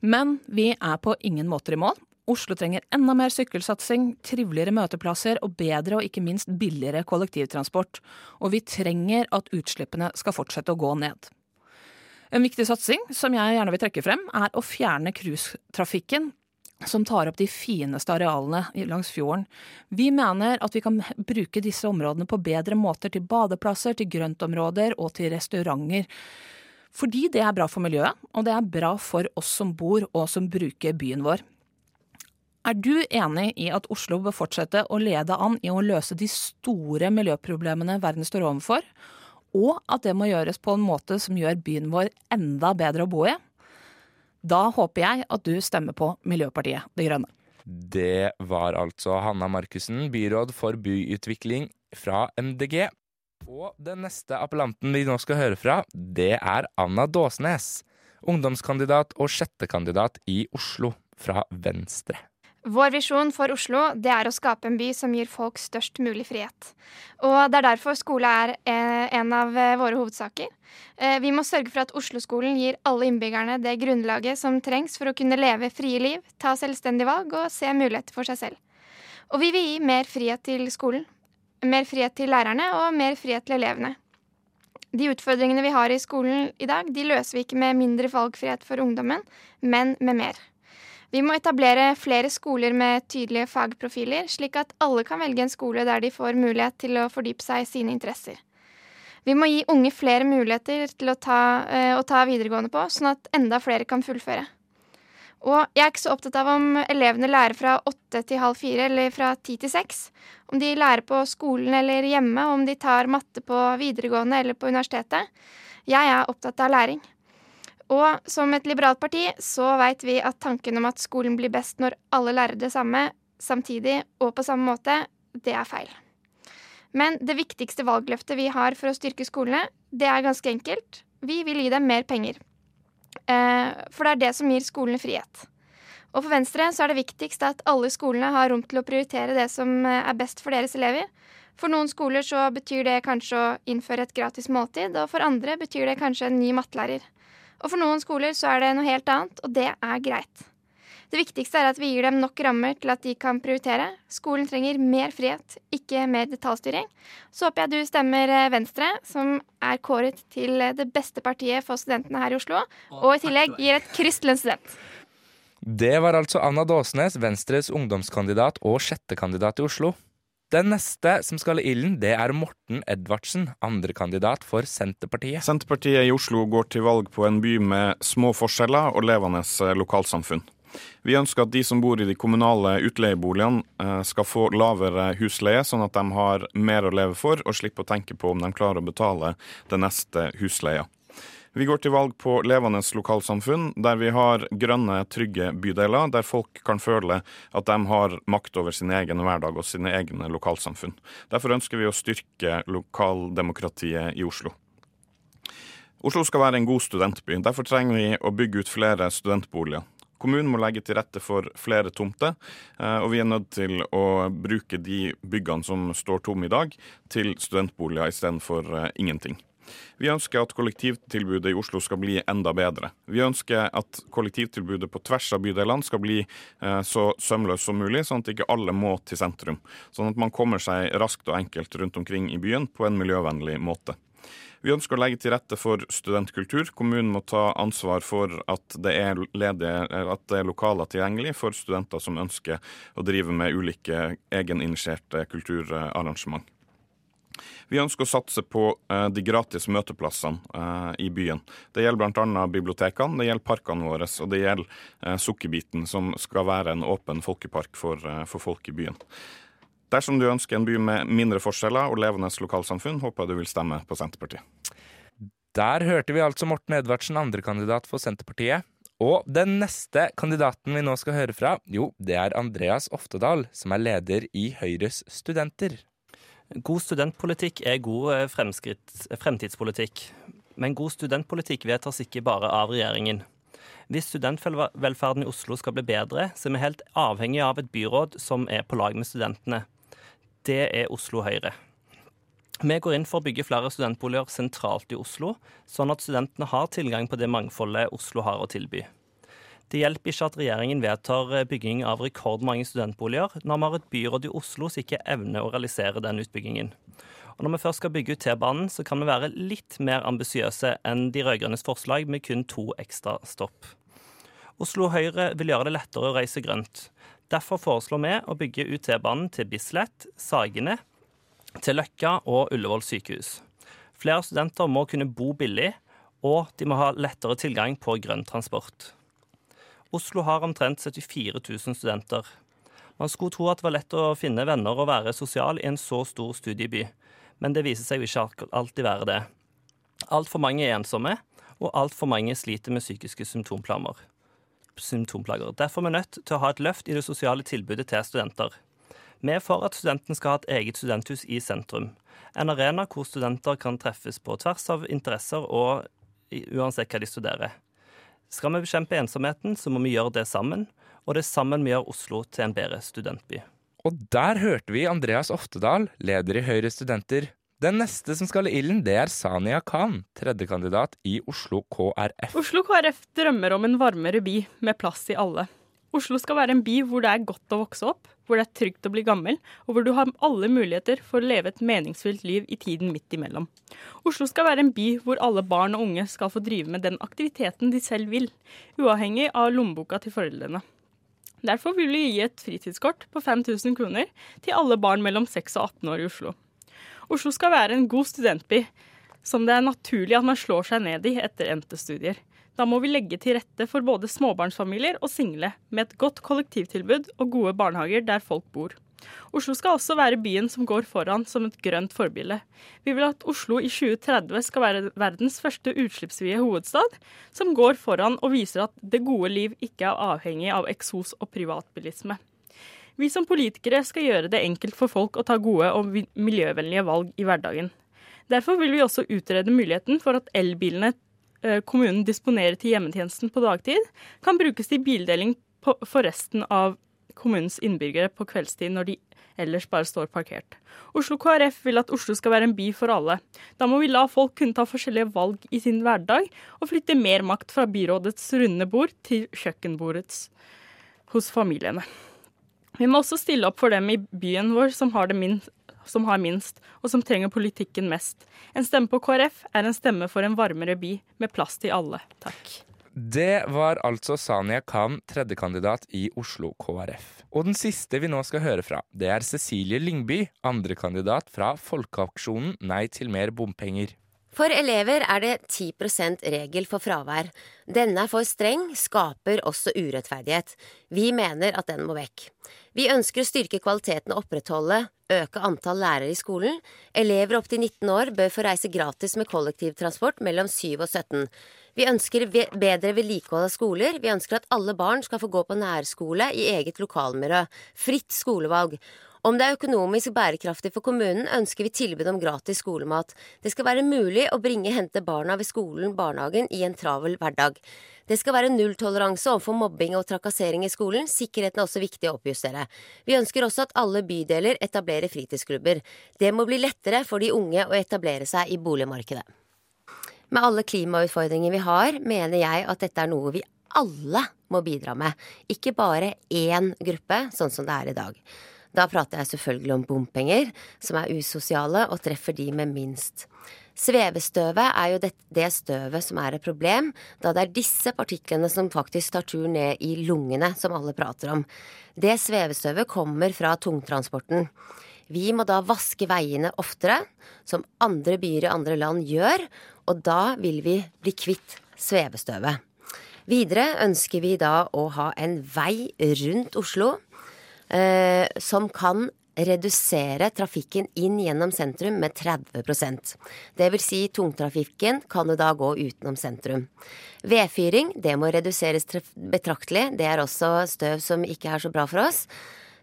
Men vi er på ingen måter i mål. Oslo trenger enda mer sykkelsatsing, triveligere møteplasser og bedre og ikke minst billigere kollektivtransport. Og vi trenger at utslippene skal fortsette å gå ned. En viktig satsing som jeg gjerne vil trekke frem, er å fjerne cruisetrafikken som tar opp de fineste arealene langs fjorden. Vi mener at vi kan bruke disse områdene på bedre måter til badeplasser, til grøntområder og til restauranter. Fordi det er bra for miljøet, og det er bra for oss som bor og som bruker byen vår. Er du enig i at Oslo bør fortsette å lede an i å løse de store miljøproblemene verden står overfor, og at det må gjøres på en måte som gjør byen vår enda bedre å bo i? Da håper jeg at du stemmer på Miljøpartiet De Grønne. Det var altså Hanna Markussen, byråd for byutvikling fra MDG. Og den neste appellanten vi nå skal høre fra, det er Anna Dåsnes. Ungdomskandidat og sjettekandidat i Oslo fra Venstre. Vår visjon for Oslo det er å skape en by som gir folk størst mulig frihet. Og Det er derfor skole er eh, en av eh, våre hovedsaker. Eh, vi må sørge for at Oslo-skolen gir alle innbyggerne det grunnlaget som trengs for å kunne leve frie liv, ta selvstendige valg og se muligheter for seg selv. Og vi vil gi mer frihet til skolen. Mer frihet til lærerne og mer frihet til elevene. De utfordringene vi har i skolen i dag, de løser vi ikke med mindre valgfrihet for ungdommen, men med mer. Vi må etablere flere skoler med tydelige fagprofiler, slik at alle kan velge en skole der de får mulighet til å fordype seg i sine interesser. Vi må gi unge flere muligheter til å ta, uh, å ta videregående på, sånn at enda flere kan fullføre. Og jeg er ikke så opptatt av om elevene lærer fra åtte til halv fire eller fra ti til seks. Om de lærer på skolen eller hjemme, om de tar matte på videregående eller på universitetet. Jeg er opptatt av læring. Og som et liberalt parti så veit vi at tanken om at skolen blir best når alle lærer det samme samtidig og på samme måte, det er feil. Men det viktigste valgløftet vi har for å styrke skolene, det er ganske enkelt. Vi vil gi dem mer penger. Eh, for det er det som gir skolene frihet. Og for Venstre så er det viktigst at alle skolene har rom til å prioritere det som eh, er best for deres elever. For noen skoler så betyr det kanskje å innføre et gratis måltid, og for andre betyr det kanskje en ny mattelærer. Og for noen skoler så er det noe helt annet, og det er greit. Det viktigste er at vi gir dem nok rammer til at de kan prioritere. Skolen trenger mer frihet, ikke mer detaljstyring. Så håper jeg du stemmer eh, Venstre, som er kåret til eh, det beste partiet for studentene her i Oslo, og i tillegg gir et kryss til en student. Det var altså Anna Dåsnes, Venstres ungdomskandidat og sjettekandidat i Oslo. Den neste som skal i ilden, det er Morten Edvardsen, andrekandidat for Senterpartiet. Senterpartiet i Oslo går til valg på en by med små forskjeller og levende eh, lokalsamfunn. Vi ønsker at de som bor i de kommunale utleieboligene eh, skal få lavere husleie, sånn at de har mer å leve for og slipper å tenke på om de klarer å betale den neste husleia. Vi går til valg på levende lokalsamfunn, der vi har grønne, trygge bydeler, der folk kan føle at de har makt over sin egen hverdag og sine egne lokalsamfunn. Derfor ønsker vi å styrke lokaldemokratiet i Oslo. Oslo skal være en god studentby. Derfor trenger vi å bygge ut flere studentboliger. Kommunen må legge til rette for flere tomter, eh, og vi er nødt til å bruke de byggene som står tomme i dag, til studentboliger istedenfor eh, ingenting. Vi ønsker at kollektivtilbudet i Oslo skal bli enda bedre. Vi ønsker at kollektivtilbudet på tvers av bydelene skal bli eh, så sømløst som mulig, sånn at ikke alle må til sentrum. Sånn at man kommer seg raskt og enkelt rundt omkring i byen på en miljøvennlig måte. Vi ønsker å legge til rette for studentkultur. Kommunen må ta ansvar for at det er, ledige, at det er lokaler tilgjengelig for studenter som ønsker å drive med ulike egeninitierte kulturarrangement. Vi ønsker å satse på uh, de gratis møteplassene uh, i byen. Det gjelder bl.a. bibliotekene, det gjelder parkene våre, og det gjelder uh, Sukkerbiten, som skal være en åpen folkepark for, for folk i byen. Dersom du ønsker en by med mindre forskjeller og levende lokalsamfunn, håper jeg du vil stemme på Senterpartiet. Der hørte vi altså Morten Edvardsen, andrekandidat for Senterpartiet. Og den neste kandidaten vi nå skal høre fra, jo, det er Andreas Oftedal, som er leder i Høyres studenter. God studentpolitikk er god fremtidspolitikk. Men god studentpolitikk vedtas ikke bare av regjeringen. Hvis studentvelferden i Oslo skal bli bedre, så er vi helt avhengig av et byråd som er på lag med studentene det er Oslo Høyre. Vi går inn for å bygge flere studentboliger sentralt i Oslo, sånn at studentene har tilgang på det mangfoldet Oslo har å tilby. Det hjelper ikke at regjeringen vedtar bygging av rekordmange studentboliger, når vi har et byråd i Oslo som ikke evner å realisere den utbyggingen. Og Når vi først skal bygge ut T-banen, så kan vi være litt mer ambisiøse enn de rød-grønnes forslag med kun to ekstra stopp. Oslo Høyre vil gjøre det lettere å reise grønt. Derfor foreslår vi å bygge ut T-banen til Bislett, Sagene, til Løkka og Ullevål sykehus. Flere studenter må kunne bo billig, og de må ha lettere tilgang på grønn transport. Oslo har omtrent 74 000 studenter. Man skulle tro at det var lett å finne venner og være sosial i en så stor studieby, men det viser seg ikke alltid være det. Altfor mange er ensomme, og altfor mange sliter med psykiske symptomplager. Derfor er vi nødt til å ha et løft i det sosiale tilbudet til studenter. Vi er for at studenten skal ha et eget studenthus i sentrum. En arena hvor studenter kan treffes på tvers av interesser og uansett hva de studerer. Skal vi bekjempe ensomheten, så må vi gjøre det sammen. Og det er sammen vi gjør Oslo til en bedre studentby. Og der hørte vi Andreas Oftedal, leder i Høyre Studenter, den neste som skal i ilden, det er Sania Khan, tredjekandidat i Oslo KrF. Oslo KrF drømmer om en varmere by med plass i alle. Oslo skal være en by hvor det er godt å vokse opp, hvor det er trygt å bli gammel, og hvor du har alle muligheter for å leve et meningsfylt liv i tiden midt imellom. Oslo skal være en by hvor alle barn og unge skal få drive med den aktiviteten de selv vil, uavhengig av lommeboka til foreldrene. Derfor vil vi gi et fritidskort på 5000 kroner til alle barn mellom 6 og 18 år i Oslo. Oslo skal være en god studentby som det er naturlig at man slår seg ned i etter endte studier. Da må vi legge til rette for både småbarnsfamilier og single, med et godt kollektivtilbud og gode barnehager der folk bor. Oslo skal også være byen som går foran som et grønt forbilde. Vi vil at Oslo i 2030 skal være verdens første utslippsfrie hovedstad, som går foran og viser at det gode liv ikke er avhengig av eksos og privatbilisme. Vi som politikere skal gjøre det enkelt for folk å ta gode og miljøvennlige valg i hverdagen. Derfor vil vi også utrede muligheten for at elbilene kommunen disponerer til hjemmetjenesten på dagtid, kan brukes til bildeling for resten av kommunens innbyggere på kveldstid når de ellers bare står parkert. Oslo KrF vil at Oslo skal være en by for alle. Da må vi la folk kunne ta forskjellige valg i sin hverdag, og flytte mer makt fra byrådets runde bord til kjøkkenbordets hos familiene. Vi må også stille opp for dem i byen vår som har, det minst, som har minst, og som trenger politikken mest. En stemme på KrF er en stemme for en varmere by, med plass til alle. Takk. Det var altså Sania Khan, tredjekandidat i Oslo KrF. Og den siste vi nå skal høre fra, det er Cecilie Lyngby, andrekandidat fra Folkeaksjonen Nei til mer bompenger. For elever er det 10% regel for fravær. Denne er for streng, skaper også urettferdighet. Vi mener at den må vekk. Vi ønsker å styrke kvaliteten og opprettholde, øke antall lærere i skolen. Elever opp til 19 år bør få reise gratis med kollektivtransport mellom 7 og 17. Vi ønsker bedre vedlikehold av skoler. Vi ønsker at alle barn skal få gå på nærskole i eget lokalmiljø. Fritt skolevalg. Om det er økonomisk bærekraftig for kommunen, ønsker vi tilbud om gratis skolemat. Det skal være mulig å bringe hente barna ved skolen, barnehagen, i en travel hverdag. Det skal være nulltoleranse overfor mobbing og trakassering i skolen. Sikkerheten er også viktig å oppjustere. Vi ønsker også at alle bydeler etablerer fritidsklubber. Det må bli lettere for de unge å etablere seg i boligmarkedet. Med alle klimautfordringer vi har, mener jeg at dette er noe vi alle må bidra med, ikke bare én gruppe, sånn som det er i dag. Da prater jeg selvfølgelig om bompenger, som er usosiale og treffer de med minst. Svevestøvet er jo det, det, støvet som er et problem, da det er disse partiklene som faktisk tar tur ned i lungene, som alle prater om. Det svevestøvet kommer fra tungtransporten. Vi må da vaske veiene oftere, som andre byer i andre land gjør, og da vil vi bli kvitt svevestøvet. Videre ønsker vi da å ha en vei rundt Oslo eh, som kan redusere trafikken inn gjennom sentrum med 30% Det vil si tungtrafikken kan jo da gå utenom sentrum. Vedfyring, det må reduseres betraktelig. Det er også støv som ikke er så bra for oss.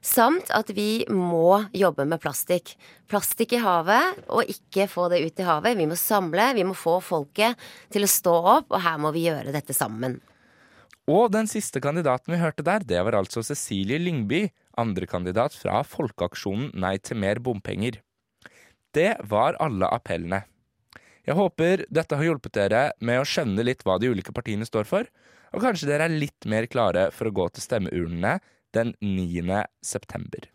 Samt at vi må jobbe med plastikk. Plastikk i havet, og ikke få det ut i havet. Vi må samle, vi må få folket til å stå opp, og her må vi gjøre dette sammen. Og den siste kandidaten vi hørte der, det var altså Cecilie Lyngby, andrekandidat fra Folkeaksjonen Nei til mer bompenger. Det var alle appellene. Jeg håper dette har hjulpet dere med å skjønne litt hva de ulike partiene står for, og kanskje dere er litt mer klare for å gå til stemmeurnene den 9. september.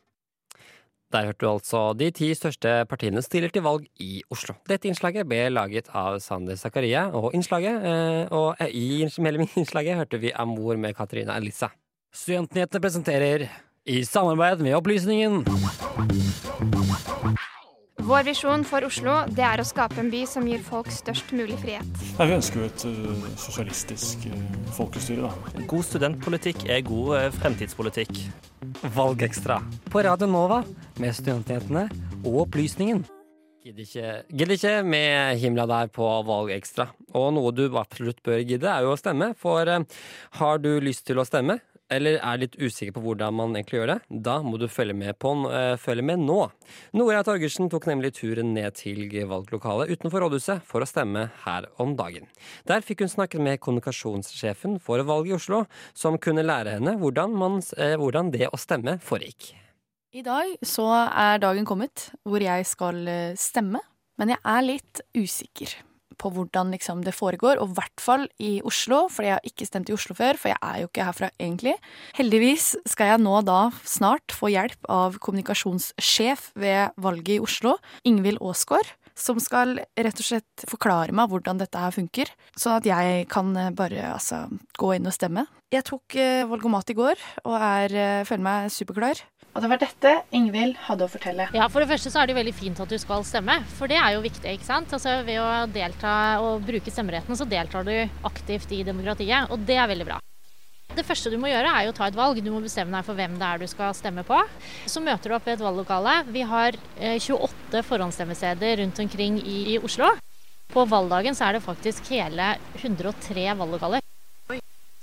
Der hørte du altså de ti største partiene stiller til valg i Oslo. Dette innslaget ble laget av Sander Zakaria, og, innslaget, eh, og eh, i innslaget hørte vi Amor med Katarina Elisa. Studentnyhetene presenterer i samarbeid med Opplysningen. Vår visjon for Oslo det er å skape en by som gir folk størst mulig frihet. Ja, vi ønsker jo et uh, sosialistisk uh, folkestyre. Da. God studentpolitikk er god uh, fremtidspolitikk. Valgekstra på Radio Nova med Studentnyhetene og Opplysningen. Gidder ikke, gidder ikke med himla der på Valgekstra. Og noe du absolutt bør gidde, er jo å stemme. For har du lyst til å stemme, eller er litt usikker på hvordan man egentlig gjør det, da må du følge med, på, uh, følge med nå. Nora Torgersen tok nemlig turen ned til valglokalet utenfor rådhuset for å stemme her om dagen. Der fikk hun snakket med kommunikasjonssjefen for valget i Oslo, som kunne lære henne hvordan, man, uh, hvordan det å stemme foregikk. I dag så er dagen kommet hvor jeg skal eh, stemme, men jeg er litt usikker på hvordan liksom, det foregår, og i hvert fall i Oslo, for jeg har ikke stemt i Oslo før, for jeg er jo ikke herfra egentlig. Heldigvis skal jeg nå da snart få hjelp av kommunikasjonssjef ved valget i Oslo, Ingvild Aasgaard, som skal rett og slett forklare meg hvordan dette her funker, sånn at jeg kan bare altså, gå inn og stemme. Jeg tok eh, valgomat i går og er, eh, føler meg superklar. Og det var dette Ingvild hadde å fortelle. Ja, For det første så er det veldig fint at du skal stemme, for det er jo viktig. ikke sant? Altså Ved å delta og bruke stemmeretten, så deltar du aktivt i demokratiet, og det er veldig bra. Det første du må gjøre, er jo å ta et valg. Du må bestemme deg for hvem det er du skal stemme på. Så møter du opp ved et valglokale. Vi har 28 forhåndsstemmesteder rundt omkring i Oslo. På valgdagen så er det faktisk hele 103 valglokaler.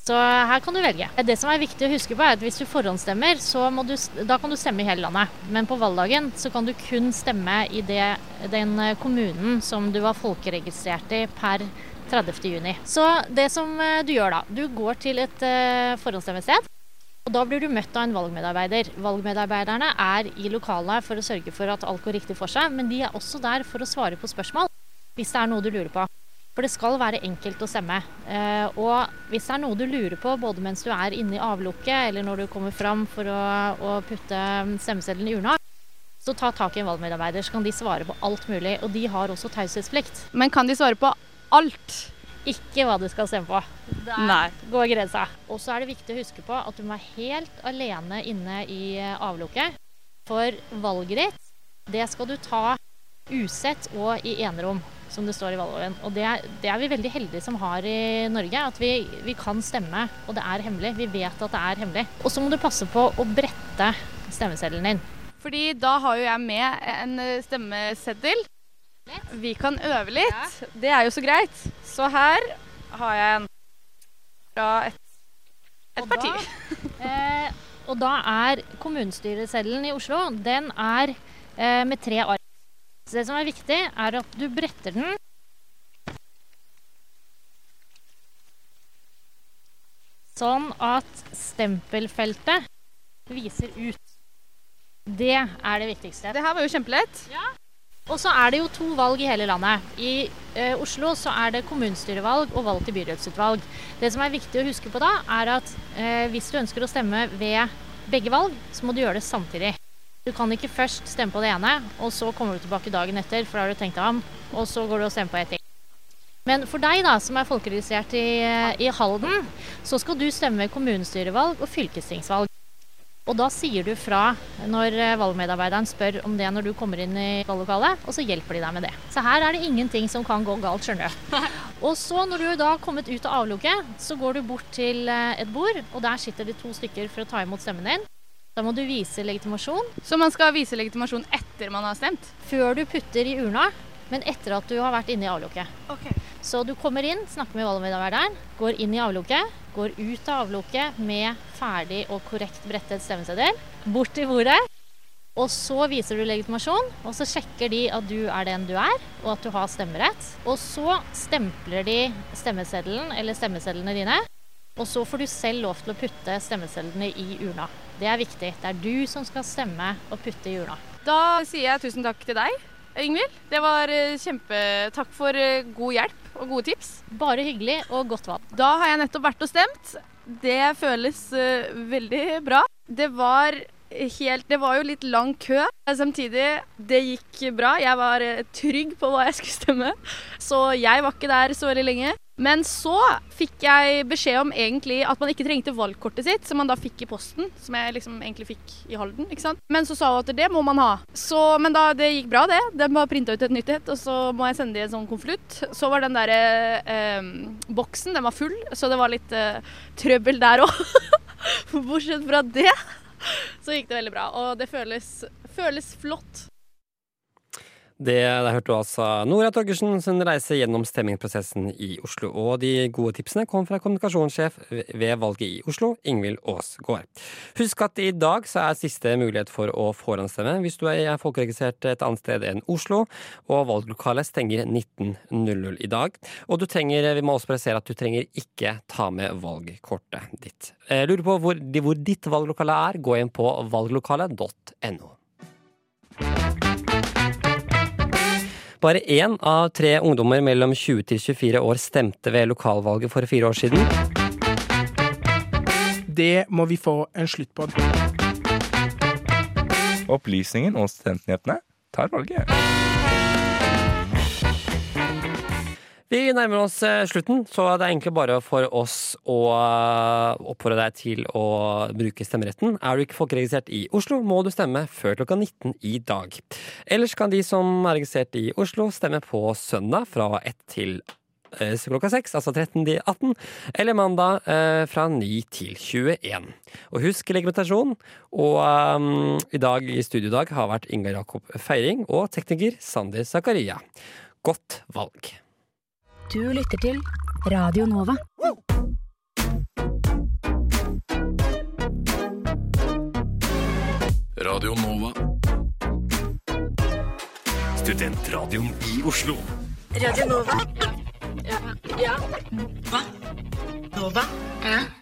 Så her kan du velge. Det som er viktig å huske på er at Hvis du forhåndsstemmer, så du, da kan du stemme i hele landet. Men på valgdagen så kan du kun stemme i det, den kommunen som du var folkeregistrert i per 30.6. Så det som eh, du gjør da, du går til et uh, forhåndsstemmested. Og Da blir du møtt av en valgmedarbeider. Valgmedarbeiderne er i lokalet for å sørge for at alt går riktig for seg, men de er også der for å svare på spørsmål hvis det er noe du lurer på. For det skal være enkelt å stemme. Eh, og hvis det er noe du lurer på både mens du er inne i avlukket eller når du kommer fram for å, å putte stemmeseddelen i urna, så ta tak i en valgmedarbeider, så kan de svare på alt mulig. Og de har også taushetsplikt. Men kan de svare på alt? Ikke hva du skal stemme på. Der Nei. går grensa. Og så er det viktig å huske på at du må være helt alene inne i avlukket. For valget ditt, det skal du ta usett og i enerom. Som det står i valgloven. Og det, det, er vi veldig heldige som har i Norge. At vi, vi, kan stemme, og det er hemmelig. Vi vet at det er hemmelig. Og så må du passe på å brette stemmeseddelen din. Fordi da har jo jeg med en stemmeseddel. Vi kan øve litt. Det er jo så greit. Så her har jeg en fra et, et parti. Da, eh, og da er kommunestyreseddelen i Oslo den er eh, med tre ark. Så det som er viktig, er at du bretter den sånn at stempelfeltet viser ut. Det er det viktigste. Det her var jo kjempelett. Ja. Og så er det jo to valg i hele landet. I eh, Oslo så er det kommunestyrevalg og valg til byrådsutvalg. Det som er viktig å huske på da, er at eh, hvis du ønsker å stemme ved begge valg, så må du gjøre det samtidig. Du kan ikke først stemme på det ene, og så kommer du tilbake dagen etter, for da har du tenkt deg om, og så går du og stemmer på ett til. Men for deg da, som er folkeregistrert i, i Halden, så skal du stemme kommunestyrevalg og fylkestingsvalg. Og da sier du fra når eh, valgmedarbeideren spør om det når du kommer inn i valglokalet, og så hjelper de deg med det. Så her er det ingenting som kan gå galt, skjønner du. Og så når du da har kommet ut av avlukket, så går du bort til eh, et bord, og der sitter det to stykker for å ta imot stemmen din. Da må du vise legitimasjon. Så man skal vise legitimasjon etter man har stemt? Før du putter i urna, men etter at du har vært inne i avlukket. Okay. Så du kommer inn, snakker med valgmedarbeideren, går inn i avlukket, går ut av avlukket med ferdig og korrekt brettet stemmeseddel, bort til bordet. Og så viser du legitimasjon, og så sjekker de at du er den du er, og at du har stemmerett. Og så stempler de stemmeseddelen eller stemmesedlene dine. Og så får du selv lov til å putte stemmesedlene i urna. Det er viktig. Det er du som skal stemme og putte i urna. Da sier jeg tusen takk til deg, Ingvild. Det var eh, kjempe... Takk for eh, god hjelp og gode tips. Bare hyggelig og godt valg. Da har jeg nettopp vært og stemt. Det føles uh, veldig bra. Det var helt Det var jo litt lang kø. Samtidig, det gikk bra. Jeg var trygg på hva jeg skulle stemme. Så jeg var ikke der så veldig lenge. Men så fikk jeg beskjed om egentlig at man ikke trengte valgkortet sitt, som man da fikk i posten, som jeg liksom egentlig fikk i Halden. ikke sant? Men så sa hun at det må man ha. Så, men da, det gikk bra, det. Den var printa ut et nytt et, og så må jeg sende det i en sånn konvolutt. Så var den derre eh, boksen, den var full, så det var litt eh, trøbbel der òg. Bortsett fra det, så gikk det veldig bra. Og det føles, føles flott. Det Der hørte du altså Nora Torgersen sin reise gjennom stemmingsprosessen i Oslo. Og de gode tipsene kom fra kommunikasjonssjef ved valget i Oslo, Ingvild Aasgaard. Husk at i dag så er siste mulighet for å forhåndsstemme hvis du er folkeregistrert et annet sted enn Oslo. Og valglokalet stenger 19.00 i dag. Og du trenger, vi må også presisere at du trenger ikke ta med valgkortet ditt. Jeg lurer på hvor, hvor ditt valglokale er, gå inn på valglokalet.no. Bare én av tre ungdommer mellom 20 til 24 år stemte ved lokalvalget for fire år siden. Det må vi få en slutt på. Opplysningen og studentnyhetene tar valget. Vi nærmer oss eh, slutten, så det er egentlig bare for oss å eh, oppfordre deg til å bruke stemmeretten. Er du ikke folkeregistrert i Oslo, må du stemme før klokka 19 i dag. Ellers kan de som er registrert i Oslo, stemme på søndag fra 1 til eh, klokka 6, altså 13 til 18, eller mandag fra 9 til 21. Og husk legitimasjon. Og um, i dag i studiodag har vært Ingar Jakob Feiring og tekniker Sander Zakaria. Godt valg. Du lytter til Radio Nova. Radio Nova. Studentradioen i Oslo. Radio Nova. Ja. ja. Hva? Nova? Ja.